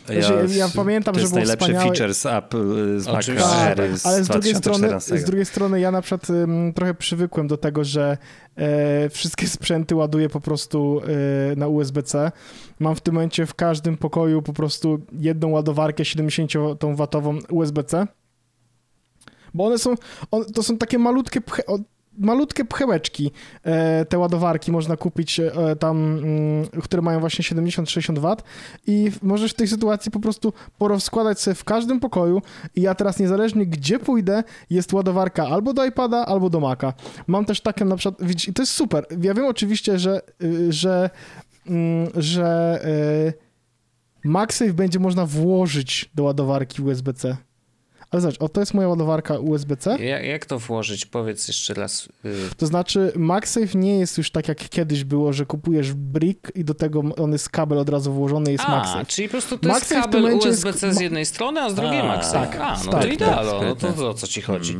maksa. Znaczy, ja pamiętam, to że jest było najlepszy wspaniałe- feature z Apple, z Mac Oczywiście. Tak, Air z ale z drugiej, strony, 2014. z drugiej strony ja na przykład ym, trochę przywykłem do tego, że e, wszystkie sprzęty ładuję po prostu e, na USB-C. Mam w tym momencie w każdym pokoju po prostu jedną ładowarkę 70W USB-C. Bo one są, on, to są takie malutkie, pche, malutkie pchełeczki. E, te ładowarki można kupić e, tam, mm, które mają właśnie 70-60 W i możesz w tej sytuacji po prostu porozkładać sobie w każdym pokoju i ja teraz niezależnie gdzie pójdę, jest ładowarka albo do iPada, albo do Maca. Mam też taką na przykład, widzisz, i to jest super. Ja wiem oczywiście, że, y, że, mm, że y, MagSafe będzie można włożyć do ładowarki USB-C. Ale zobacz, o to jest moja ładowarka USB-C. Jak, jak to włożyć? Powiedz jeszcze raz. y, To znaczy, MagSafe nie jest już tak jak kiedyś było, że kupujesz brick i do tego on jest kabel od razu włożony, jest A, MagSafe. czyli po prostu to MagSafe jest kabel momencie jest- USB-C z jednej strony, a z drugiej A, MagSafe. tak, A, no tak, to idealno. tak, No to, tak. to o co ci chodzi?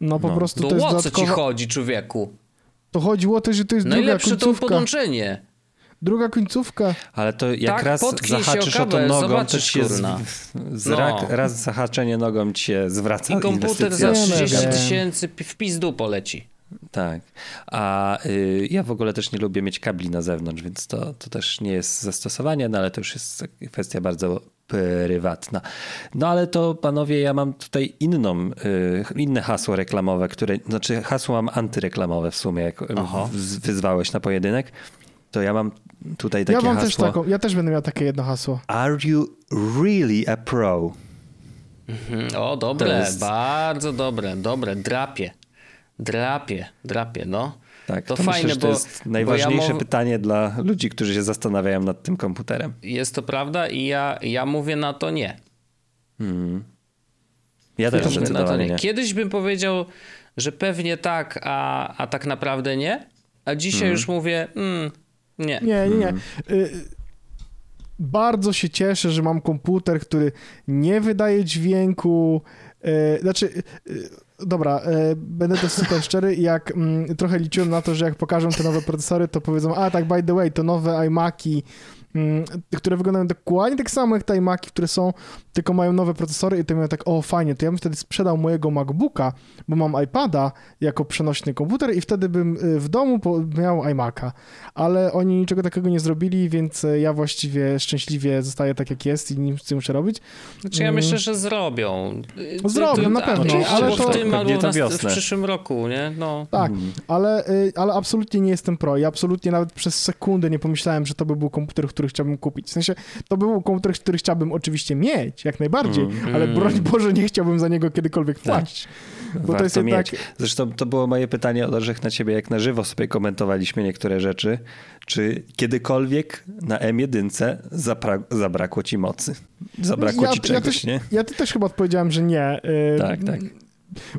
No po No. prostu To to jest o co ci chodzi, człowieku? To chodziło też, że to jest druga Najlepsze to końcówka. podłączenie. Druga końcówka. Ale to jak Tak, raz zahaczysz o to nogą, to zobaczysz, ci się z, kurna. z No. rak, raz zahaczenie nogą ci się zwraca I komputer za inwestycja. Nie, nie, 30 nie. tysięcy w pizdu poleci. Tak. A y, ja w ogóle też nie lubię mieć kabli na zewnątrz, więc to, to też nie jest zastosowanie, no ale to już jest kwestia bardzo prywatna. No ale to panowie, ja mam tutaj inną, y, inne hasło reklamowe, które, znaczy hasło mam antyreklamowe w sumie, jak Aha. wyzwałeś na pojedynek, to ja mam tutaj takie Ja mam też hasło. taką, ja też będę miał takie jedno hasło. Are you really a pro? Mhm. O, dobre, jest- bardzo dobre, dobre, drapie. Drapie, drapie, no. Tak, To to, fajne, myślę, że to bo- jest najważniejsze ja mow- pytanie dla ludzi, którzy się zastanawiają nad tym komputerem. Jest to prawda i ja, ja mówię na to nie. Ja Ja też mówię na to nie. nie. Kiedyś bym powiedział, że pewnie tak, a, a tak naprawdę nie. A dzisiaj już mówię, mm, nie. Nie, nie, nie. Mhm. Y, bardzo się cieszę, że mam komputer, który nie wydaje dźwięku. Y, znaczy, y, dobra, będę też super szczery. Jak mm, trochę liczyłem na to, że jak pokażą te nowe procesory, to powiedzą, a tak, by the way, to nowe iMaki mm, które wyglądają dokładnie tak samo jak te iMaki, które są, tylko mają nowe procesory i to miałem tak, o fajnie, to ja bym wtedy sprzedał mojego MacBooka, bo mam iPada jako przenośny komputer i wtedy bym y, w domu miał iMac'a, ale oni niczego takiego nie zrobili, więc y, ja właściwie szczęśliwie zostaję tak jak jest i nic nie muszę robić. Znaczy ja myślę, że zrobią. Zrobią, na pewno, ale to... w tym albo w, w przyszłym roku, nie? No. Tak, mm. ale, ale absolutnie nie jestem pro i absolutnie nawet przez sekundę nie pomyślałem, że to by był komputer, który chciałbym kupić. W sensie, to by był komputer, który chciałbym oczywiście mieć, jak najbardziej, mm. ale broń Boże, nie chciałbym za niego kiedykolwiek tak. płacić. Bo Warto to jest jednak... Mieć. Zresztą to było moje pytanie od Orzech na ciebie, jak na żywo sobie komentowaliśmy niektóre rzeczy. Czy kiedykolwiek na M1 zabra zabrakło ci mocy? Zabrakło ja, ci czegoś, ja też, nie? Ja też chyba odpowiedziałem, że nie. Tak, tak.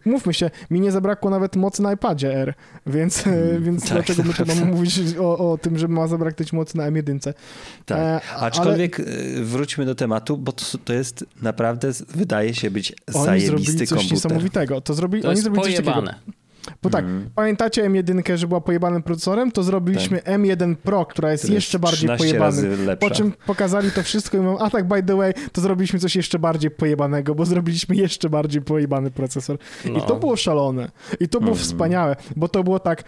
Mówmy się, mi nie zabrakło nawet mocy na iPadzie R, więc, mm, więc tak, dlaczego my tu mamy mówić o, o, tym, że ma zabraknąć mocy na M1? Tak, e, aczkolwiek ale... wróćmy do tematu, bo to, to jest naprawdę, wydaje się być oni zajebisty zrobili coś komputer. niesamowitego. To, zrobi, to oni zrobili coś takiego. Bo tak, mm. pamiętacie M1, że była pojebanym procesorem? To zrobiliśmy tak. M1 Pro, która jest Który jeszcze bardziej pojebanym. Po czym pokazali to wszystko i mówią, a tak, by the way, to zrobiliśmy coś jeszcze bardziej pojebanego, bo zrobiliśmy jeszcze bardziej pojebany procesor. No. I to było szalone. I to było mm. wspaniałe, bo to było tak,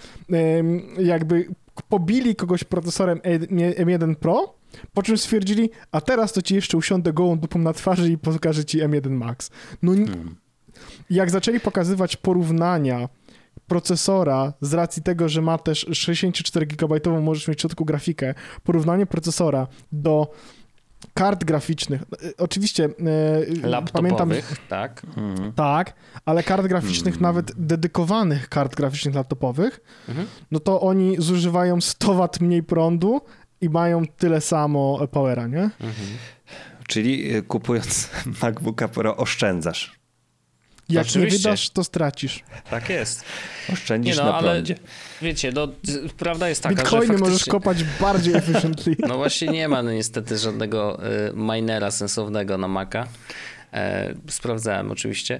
jakby pobili kogoś procesorem M1 Pro, po czym stwierdzili, a teraz to ci jeszcze usiądę gołą dupą na twarzy i pokażę ci M1 Max. No, hmm. jak zaczęli pokazywać porównania procesora, z racji tego, że ma też 64 GB, możesz mieć w środku grafikę, porównanie procesora do kart graficznych. E, oczywiście e, Laptopowych, pamiętam, tak. Mhm. Tak, ale kart graficznych, mhm. nawet dedykowanych kart graficznych laptopowych, mhm. no to oni zużywają 100 W mniej prądu i mają tyle samo powera, nie? Mhm. Czyli e, kupując MacBooka Pro oszczędzasz. Jak Oczywiście. nie wydasz, to stracisz. Tak jest. Oszczędzisz nie no, na prądzie. Wiecie, no, prawda jest taka, Bitcoiny że faktycznie... możesz kopać bardziej efficiently. No właśnie nie ma no, niestety żadnego y, minera sensownego na Maca. E, sprawdzałem oczywiście.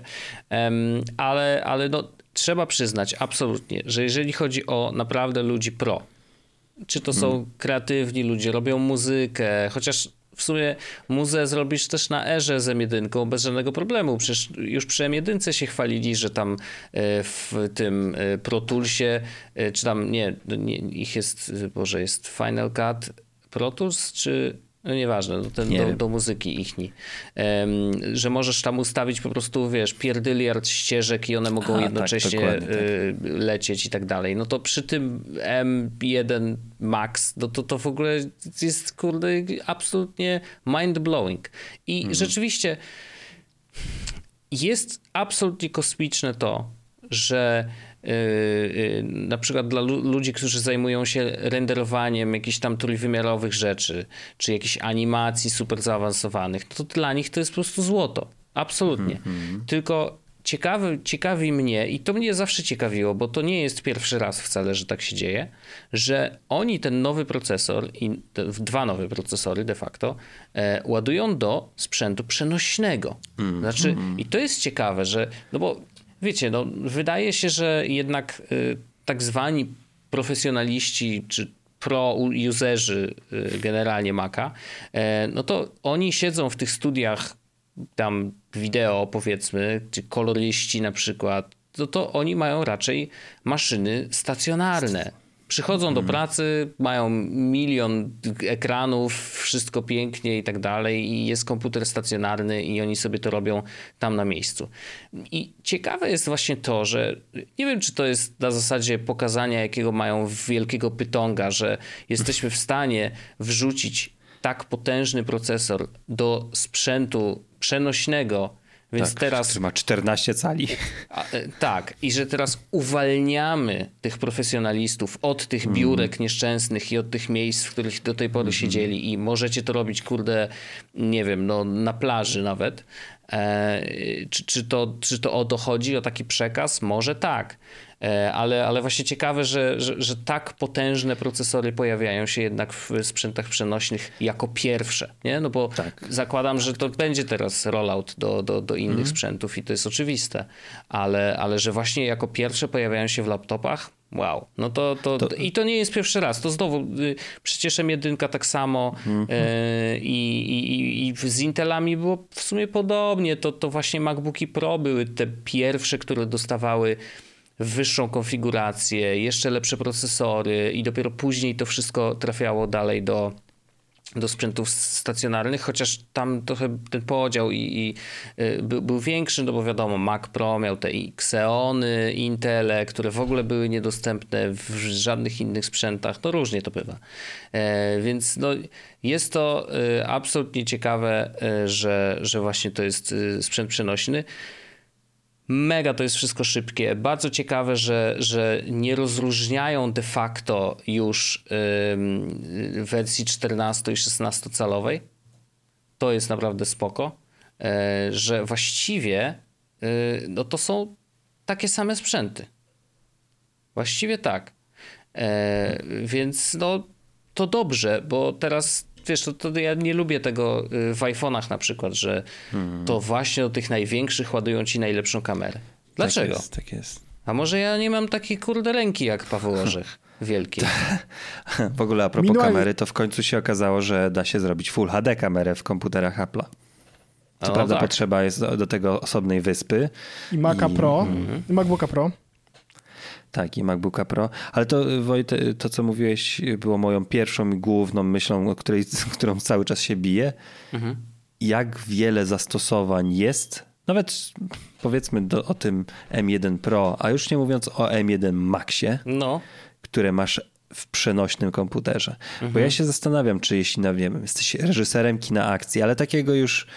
ale ale no, trzeba przyznać absolutnie, że jeżeli chodzi o naprawdę ludzi pro, czy to są hmm. kreatywni ludzie, robią muzykę, chociaż w sumie muzę zrobisz też na erze z M1 bez żadnego problemu. Przecież już przy M1 się chwalili, że tam e, w tym e, Pro Toolsie, e, czy tam nie, nie ich jest, Boże, jest Final Cut Pro Tools, czy no nieważne, do, ten, Nie do, do, muzyki ichni, um, że możesz tam ustawić po prostu, wiesz, pierdyliard ścieżek i one mogą tak, jednocześnie tak, tak. lecieć i tak dalej. No to przy tym M1 Max, no to to w ogóle jest, kurde, absolutnie mind-blowing. I mhm. rzeczywiście jest absolutnie kosmiczne to, że Y, y, na przykład dla ludzi, którzy zajmują się renderowaniem jakichś tam trójwymiarowych rzeczy, czy jakichś animacji super zaawansowanych, to dla nich to jest po prostu złoto. Absolutnie. Mm -hmm. Tylko ciekawy, ciekawi mnie, i to mnie zawsze ciekawiło, bo to nie jest pierwszy raz wcale, że tak się dzieje, że oni ten nowy procesor, i dwa nowe procesory de facto, e, ładują do sprzętu przenośnego. Mm. Znaczy, i to jest ciekawe, że, no bo wiecie, no, wydaje się, że jednak y, tak zwani profesjonaliści czy pro-userzy y, generalnie Maca, y, no to oni siedzą w tych studiach tam wideo powiedzmy, czy koloryści na przykład, to, to oni mają raczej maszyny stacjonarne Przychodzą do mhm. pracy, mają milion ekranów, wszystko pięknie i tak dalej, i jest komputer stacjonarny, i oni sobie to robią tam na miejscu. I ciekawe jest właśnie to, że nie wiem, czy to jest na zasadzie pokazania, jakiego mają wielkiego pytonga, że jesteśmy w stanie wrzucić tak potężny procesor do sprzętu przenośnego, więc tak, teraz. Który ma 14 cali. A, e, tak, i że teraz uwalniamy tych profesjonalistów od tych mhm. biurek mm. nieszczęsnych i od tych miejsc, w których do tej pory mm. siedzieli, i możecie to robić, kurde, nie wiem, no, na plaży nawet. E, czy, czy, to, czy to o to chodzi, o taki przekaz? Może tak. E, ale, ale właśnie ciekawe, że, że, że, tak potężne procesory pojawiają się jednak w sprzętach przenośnych jako pierwsze, nie? No bo tak. zakładam, że to będzie teraz rollout do, do, do innych mhm. sprzętów i to jest oczywiste, ale, ale że właśnie jako pierwsze pojawiają się w laptopach, Wow, no to, to, to, i to nie jest pierwszy raz. To znowu y, przecież M1 tak samo mm -hmm. y, i, i, z Intelami było w sumie podobnie. To, to właśnie MacBooki Pro były te pierwsze, które dostawały wyższą konfigurację, jeszcze lepsze procesory i dopiero później to wszystko trafiało dalej do, do sprzętów stacjonarnych, chociaż tam trochę ten podział i, i y, był, większy, no bo wiadomo, Mac Pro miał te Xeony, Intele, które w ogóle były niedostępne w żadnych innych sprzętach, no różnie to bywa. E, więc no, jest to e, absolutnie ciekawe, e, że, że właśnie to jest sprzęt przenośny. Mega to jest wszystko szybkie. Bardzo ciekawe, że, że nie rozróżniają de facto już yy, wersji 14 i 16 calowej. To jest naprawdę spoko, yy, że właściwie yy, no to są takie same sprzęty. Właściwie tak. E, więc no to dobrze, bo teraz wiesz, to, to ja nie lubię tego y, w iPhone'ach na przykład, że hmm. to właśnie do tych największych ładują ci najlepszą kamerę. Dlaczego? Tak jest, tak jest. A może ja nie mam takiej kurde ręki jak Paweł Orzech. Wielkiej. w ogóle a propos kamery, to w końcu się okazało, że da się zrobić Full HD kamerę w komputerach Apple'a. Co o, prawda tak. potrzeba jest do, do, tego osobnej wyspy. I Maca I, Pro, mm. i MacBooka Pro. Tak, i MacBooka Pro. Ale to, Wojt, to co mówiłeś, było moją pierwszą i główną myślą, o której, którą cały czas się bije. Mhm. Jak wiele zastosowań jest, nawet powiedzmy do, o tym M1 Pro, a już nie mówiąc o M1 Maxie, no. które masz w przenośnym komputerze. Mhm. Bo ja się zastanawiam, czy jeśli, no wiem, jesteś reżyserem kina akcji, ale takiego już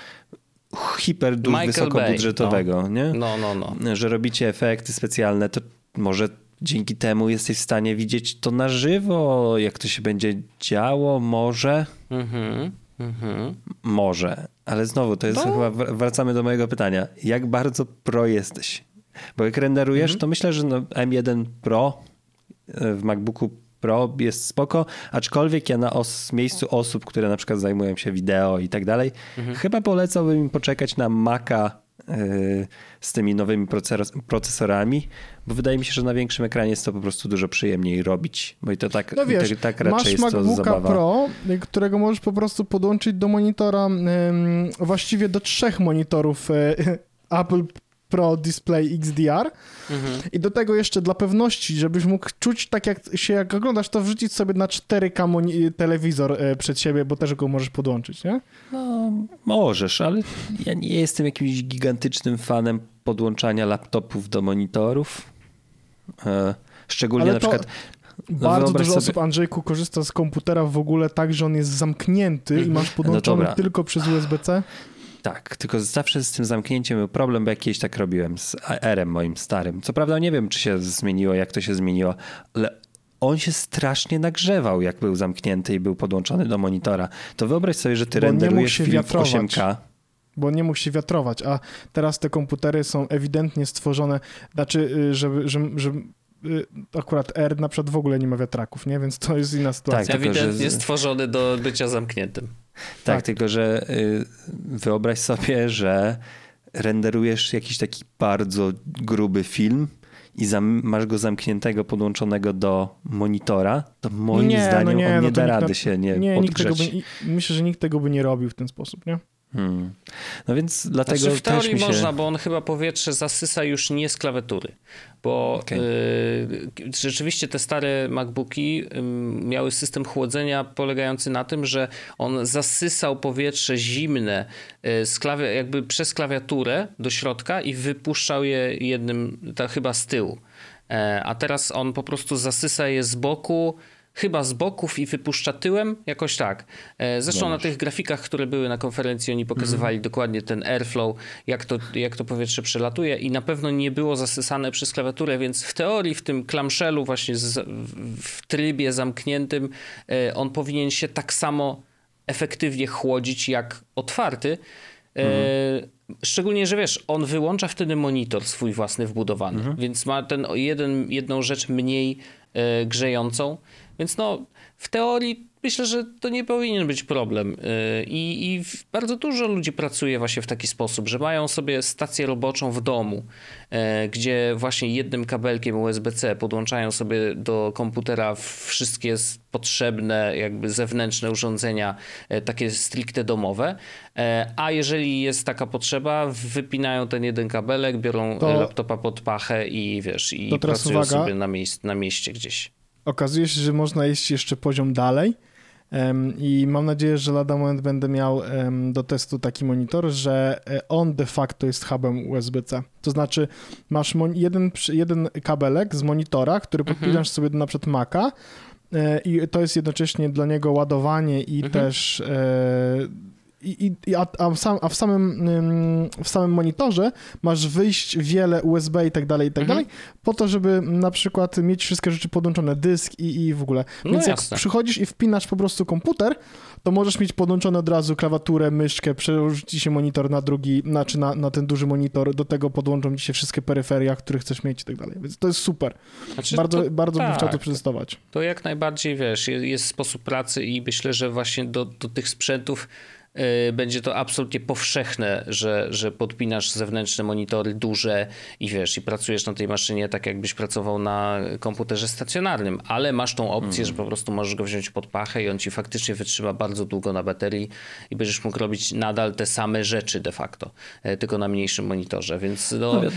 hiper wysokobudżetowego, no. nie? No, no, no. Że robicie efekty specjalne, to może dzięki temu jesteś w stanie widzieć to na żywo, jak to się będzie działo, może. Mhm, mhm. Może, ale znowu to jest no. chyba, wracamy do mojego pytania. Jak bardzo pro jesteś? Bo jak renderujesz, mhm. to myślę, że no M1 Pro e, w MacBooku Pro jest spoko, aczkolwiek ja na os miejscu osób, które na przykład zajmują się wideo i tak dalej, mhm. chyba polecałbym im poczekać na Maca z tymi nowymi procesorami, bo wydaje mi się, że na większym ekranie jest to po prostu dużo przyjemniej robić, bo i to tak, no wiesz, tak, tak raczej masz jest MacBooka to zabawa. Pro, którego możesz po prostu podłączyć do monitora, właściwie do trzech monitorów Apple Pro Display XDR mhm. i do tego jeszcze dla pewności, żebyś mógł czuć tak jak się jak oglądasz, to wrzucić sobie na 4K telewizor e, przed siebie, bo też go możesz podłączyć, nie? No, możesz, ale ja nie jestem jakimś gigantycznym fanem podłączania laptopów do monitorów. E, szczególnie ale na przykład no bardzo dużo sobie... osób, Andrzejku, korzysta z komputera w ogóle tak, że on jest zamknięty i masz podłączony no tylko przez USB-C. Tak, tylko zawsze z tym zamknięciem był problem, bo jakieś tak robiłem z AR-em moim starym. Co prawda nie wiem, czy się zmieniło, jak to się zmieniło, ale on się strasznie nagrzewał, jak był zamknięty i był podłączony do monitora. To wyobraź sobie, że ty bo renderujesz film wiatrować. w 8K. Bo nie mógł się wiatrować, a teraz te komputery są ewidentnie stworzone, znaczy, y, żeby, żeby, żeby y, akurat R na przykład w ogóle nie ma wiatraków, nie? Więc to jest inna sytuacja. Tak, ewidentnie że... stworzony do bycia zamkniętym. Tak, tak, tylko że y, wyobraź sobie, że renderujesz jakiś taki bardzo gruby film i masz go zamkniętego, podłączonego do monitora, to moim nie, no zdaniem no nie, on nie no da rady się nie, nie nikt tego by, Myślę, że nikt tego by nie robił w ten sposób, nie? Hmm. No więc dlatego znaczy w teorii się... można, bo on chyba powietrze zasysa już nie z klawiatury. Bo okay. y, rzeczywiście te stare MacBooki y, miały system chłodzenia polegający na tym, że on zasysał powietrze zimne y, z klawi- jakby przez klawiaturę do środka i wypuszczał je jednym, tak chyba z tyłu. E, a teraz on po prostu zasysa je z boku chyba z boków i wypuszcza tyłem, jakoś tak. E, zresztą na tych grafikach, które były na konferencji, oni pokazywali mm. dokładnie ten airflow, jak to, jak to powietrze przelatuje i na pewno nie było zasysane przez klawiaturę, więc w teorii w tym clamshellu właśnie z, w trybie zamkniętym e, on powinien się tak samo efektywnie chłodzić jak otwarty. Mm. Szczególnie, że wiesz, on wyłącza wtedy monitor swój własny wbudowany, mm. więc ma ten jeden, jedną rzecz mniej grzejącą. Więc no, w teorii myślę, że to nie powinien być problem. Y, I, I, bardzo dużo ludzi pracuje właśnie w taki sposób, że mają sobie stację roboczą w domu, y, gdzie właśnie jednym kabelkiem USB-C podłączają sobie do komputera wszystkie potrzebne, jakby zewnętrzne urządzenia, y, takie stricte domowe. A jeżeli jest taka potrzeba, wypinają ten jeden kabelek, biorą to, laptopa pod pachę i wiesz, i pracują uwaga. sobie na, miejsc, na mieście gdzieś. Okazuje się, że można iść jeszcze poziom dalej i mam nadzieję, że lada moment będę miał do testu taki monitor, że e, on de facto jest hubem USB-C. To znaczy masz jeden, jeden kabelek z monitora, który podpinasz mhm. sobie do na przykład Maca e, i to jest jednocześnie dla niego ładowanie i mhm. też e, i, i, a, a, w sam, a w, samym, w samym monitorze masz wyjść wiele USB i tak dalej, i tak mhm. dalej, po to, żeby na przykład mieć wszystkie rzeczy podłączone, dysk i, i w ogóle. No Więc jasne. jak przychodzisz i wpinasz po prostu komputer, to możesz mieć podłączone od razu klawiaturę, myszkę, przełożyć ci się monitor na drugi, znaczy na, na ten duży monitor, do tego podłączą ci się wszystkie peryferia, które chcesz mieć i tak dalej. Więc to jest super. Znaczy, bardzo to, bardzo tak, bym chciał to przetestować. To jak najbardziej, wiesz, jest, jest sposób pracy i myślę, że właśnie do, do tych sprzętów będzie to absolutnie powszechne, że, że podpinasz zewnętrzne monitory duże i wiesz, i pracujesz na tej maszynie tak jakbyś pracował na komputerze stacjonarnym, ale masz tą opcję, mm. że po prostu możesz go wziąć pod pachę i on ci faktycznie wytrzyma bardzo długo na baterii i będziesz mógł robić nadal te same rzeczy de facto, e, tylko na mniejszym monitorze, więc no... no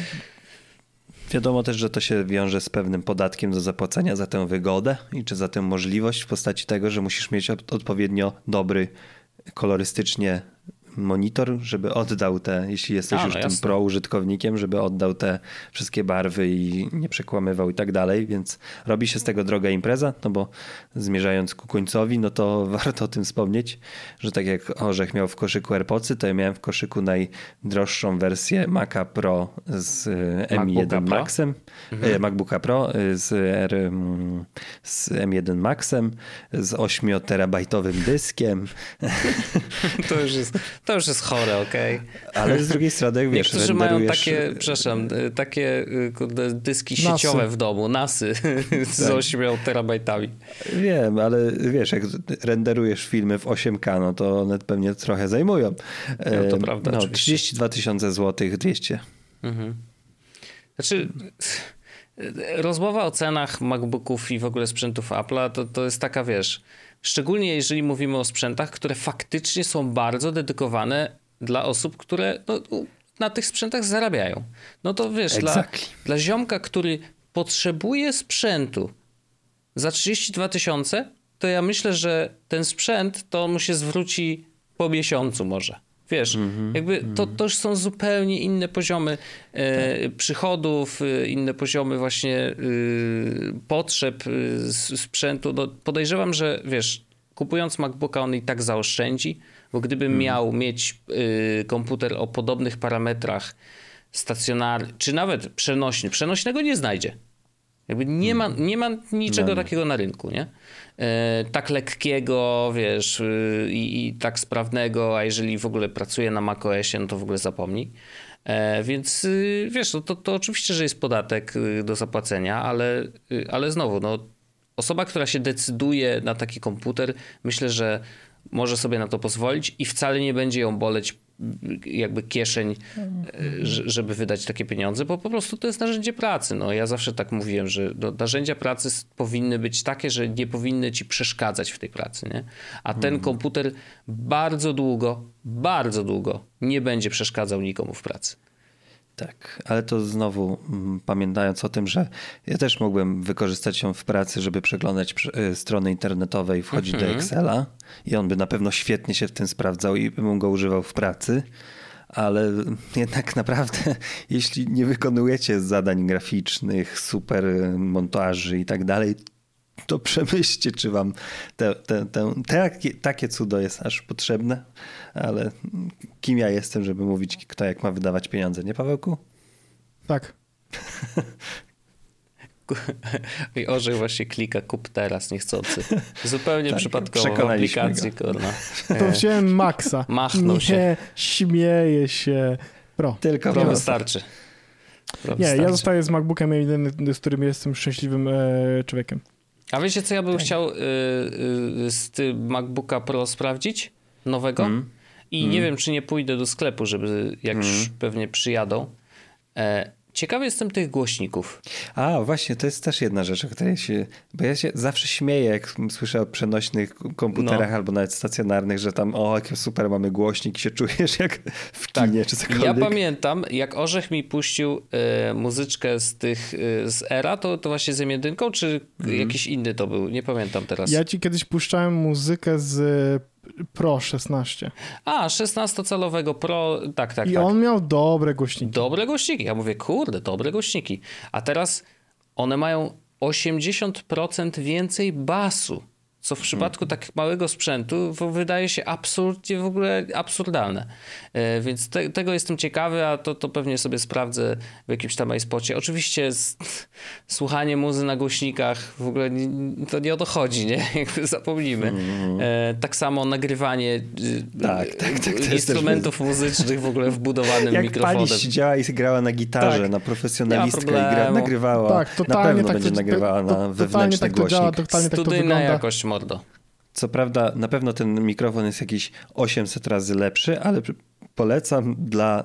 Wiadomo też, że to się wiąże z pewnym podatkiem do zapłacenia za tę wygodę i czy za tę możliwość w postaci tego, że musisz mieć odpowiednio dobry kolorystycznie monitor, żeby oddał te, jeśli jesteś A, już no tym pro użytkownikiem, żeby oddał te wszystkie barwy i nie przekłamywał i tak dalej, więc robi się z tego droga impreza, no bo zmierzając ku końcowi, no to warto o tym wspomnieć, że tak jak Orzech miał w koszyku AirPodsy, to ja miałem w koszyku najdroższą wersję Maca Pro z e, M1 Maxem, mhm. E, MacBooka Pro e, z, R, mm, z M1 Maxem, z 8 terabajtowym dyskiem. To już jest to już jest chore, okej. Okay? Ale z drugiej strony, wiesz, Niektórzy mają takie, przepraszam, takie kurde, dyski nasy. sieciowe w domu, nasy z tak. 8 terabajtami. Wiem, ale wiesz, jak renderujesz filmy w 8K, no to one pewnie trochę zajmują. No to prawda, no, 32 tysiące złotych, 200. Mhm. Znaczy rozmowa o cenach MacBooków i w ogóle sprzętów Apple'a to, to jest taka, wiesz, Szczególnie jeżeli mówimy o sprzętach, które faktycznie są bardzo dedykowane dla osób, które no, na tych sprzętach zarabiają. No to wiesz, exactly. dla, dla ziomka, który potrzebuje sprzętu za 32 tysiące, to ja myślę, że ten sprzęt to mu się zwróci po miesiącu może. Wiesz, mm-hmm, jakby. To, to już są zupełnie inne poziomy e, tak. przychodów, e, inne poziomy właśnie e, potrzeb e, sprzętu. No, podejrzewam, że wiesz, kupując MacBooka on i tak zaoszczędzi, bo gdybym mm. miał mieć e, komputer o podobnych parametrach stacjonarny, czy nawet przenośny, przenośnego nie znajdzie. Jakby nie ma, nie ma niczego takiego na rynku, nie? E, tak lekkiego, wiesz, y, i, i, tak sprawnego, a jeżeli w ogóle pracuje na macOSie, no to w ogóle zapomnij. E, więc y, wiesz, no to, to oczywiście, że jest podatek y, do zapłacenia, ale, ale znowu, no, osoba, która się decyduje na taki komputer, myślę, że może sobie na to pozwolić i wcale nie będzie ją boleć jakby kieszeń, żeby wydać takie pieniądze, bo po prostu to jest narzędzie pracy. No, ja zawsze tak mówiłem, że no, narzędzia pracy powinny być takie, że nie powinny ci przeszkadzać w tej pracy. Nie? A ten mhm. komputer bardzo długo, bardzo długo nie będzie przeszkadzał nikomu w pracy. Tak, ale to znowu mm, pamiętając o tym, że ja też mógłbym wykorzystać ją w pracy, żeby przeglądać y, strony internetowe i wchodzić do mhm. Excela i on by na pewno świetnie się w tym sprawdzał i bym go używał w pracy, ale jednak naprawdę, jeśli nie wykonujecie zadań graficznych, super montaży i tak dalej, to przemyślcie, czy wam te, te, te, te, takie cudo jest aż potrzebne, ale kim ja jestem, żeby mówić, kto jak ma wydawać pieniądze, nie Pawełku? Tak. I Orzech właśnie klika kup teraz niechcący. Zupełnie tak, przypadkowo w aplikacji, kurna. To wziąłem Maxa. Machnął nie, się. śmieje się. Pro. Tylko Pro wystarczy. Pro nie, wystarczy. ja zostaję z MacBookiem, z którym jestem szczęśliwym e, człowiekiem. A wiecie, co ja bym chciał y, y, z tym MacBooka Pro sprawdzić? Nowego? I nie wiem, czy nie pójdę do sklepu, żeby jak już pewnie przyjadą. E, ciekawy jestem tych głośników. A, właśnie, to jest też jedna rzecz, o której się. Bo ja się zawsze śmieję, jak słyszę o przenośnych komputerach No. albo nawet stacjonarnych, że tam, o, jak super mamy głośnik, się czujesz jak w kinie czy cokolwiek. Tak. Ja pamiętam, jak Orzech mi puścił e, muzyczkę z tych, e, z Era, to, to właśnie z M1, czy jakiś inny to był? Nie pamiętam teraz. Ja ci kiedyś puszczałem muzykę z y, Pro 16 A, 16-calowego Pro, tak, tak, i tak. on miał dobre głośniki. Dobre głośniki. Ja mówię, kurde, dobre głośniki. A teraz one mają 80% więcej basu, co w przypadku tak małego sprzętu wydaje się absolutnie w ogóle absurdalne. E, Więc te, tego jestem ciekawy, a to, to pewnie sobie sprawdzę w jakimś tam iSpocie. Oczywiście z, słuchanie muzy na głośnikach w ogóle nie, to nie o to chodzi, nie? Jakby zapomnijmy. E, tak samo nagrywanie y, Tak, tak, tak, instrumentów muzycznych w ogóle wbudowanym Jak mikrofonem. pani siedziała i grała na gitarze, Tak. na profesjonalistkę i gra, nagrywała. Tak, na totalnie pewno tak będzie to- nagrywała to- na totalnie wewnętrzny tak to głośnik. działa, totalnie tak to wygląda. jakość, mordo. Co prawda, na pewno ten mikrofon jest jakieś 800 razy lepszy, ale polecam dla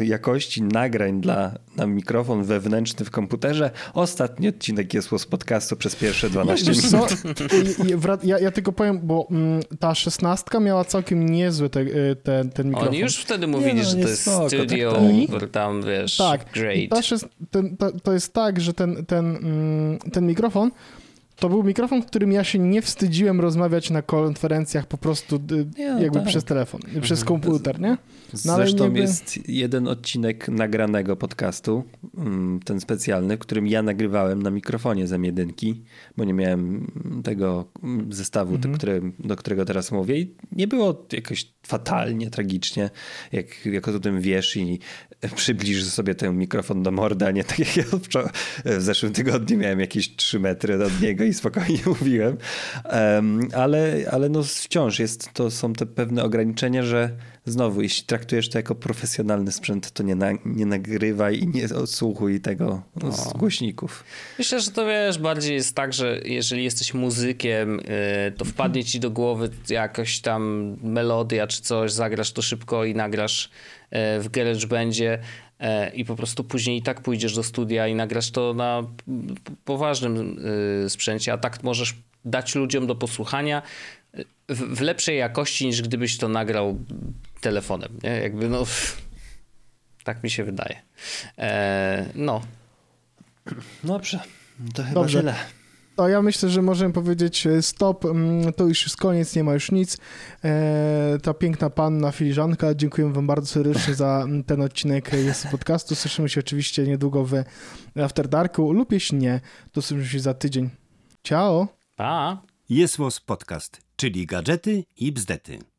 y, jakości nagrań dla, na mikrofon wewnętrzny w komputerze. Ostatni odcinek jest z podcastu przez pierwsze 12 Wiesz minut. ja, ja tylko powiem, bo mm, ta szesnastka miała całkiem niezły te, y, ten, ten mikrofon. Oni już wtedy mówili, no, że to jest spoko, tak, studio, tak. tam wiesz, Tak, great. ta szes- ten, ta, to jest tak, że ten, ten, mm, ten mikrofon to był mikrofon, w którym ja się nie wstydziłem rozmawiać na konferencjach po prostu y, Nie, jakby tak. przez telefon, przez komputer, nie? No, Zresztą niby- jest jeden odcinek nagranego podcastu, mm, ten specjalny, którym ja nagrywałem na mikrofonie z M1, bo nie miałem tego mm, zestawu, Mhm. do, który, do którego teraz mówię i nie było jakoś fatalnie, tragicznie, jak, jak o tym wiesz i przybliżysz sobie ten mikrofon do morda, nie tak jak ja w zeszłym tygodniu miałem jakieś 3 metry od niego i spokojnie mówiłem, Em, ale, ale no wciąż jest, to są te pewne ograniczenia, że znowu, jeśli traktujesz to jako profesjonalny sprzęt, to nie, na, nie nagrywaj i nie odsłuchuj tego z głośników. Myślę, że to wiesz, bardziej jest tak, że jeżeli jesteś muzykiem, y, to wpadnie ci do głowy jakaś tam melodia czy coś, zagrasz to szybko i nagrasz w GarageBandzie y, i po prostu później i tak pójdziesz do studia i nagrasz to na poważnym y, sprzęcie, a tak możesz dać ludziom do posłuchania w, lepszej jakości niż gdybyś to nagrał telefonem, nie? Jakby no... Tak mi się wydaje. E, no, Dobrze, to chyba Dobrze. tyle. To ja myślę, że możemy powiedzieć e, stop, mm, to już jest koniec, nie ma już nic. E, ta piękna panna filiżanka, dziękuję wam bardzo serdecznie za mm, ten odcinek jest podcastu. Słyszymy się oczywiście niedługo w After Darku lub jeśli nie, to słyszymy się za tydzień. Ciao! pa! Jest Podcast, czyli gadżety i bzdety.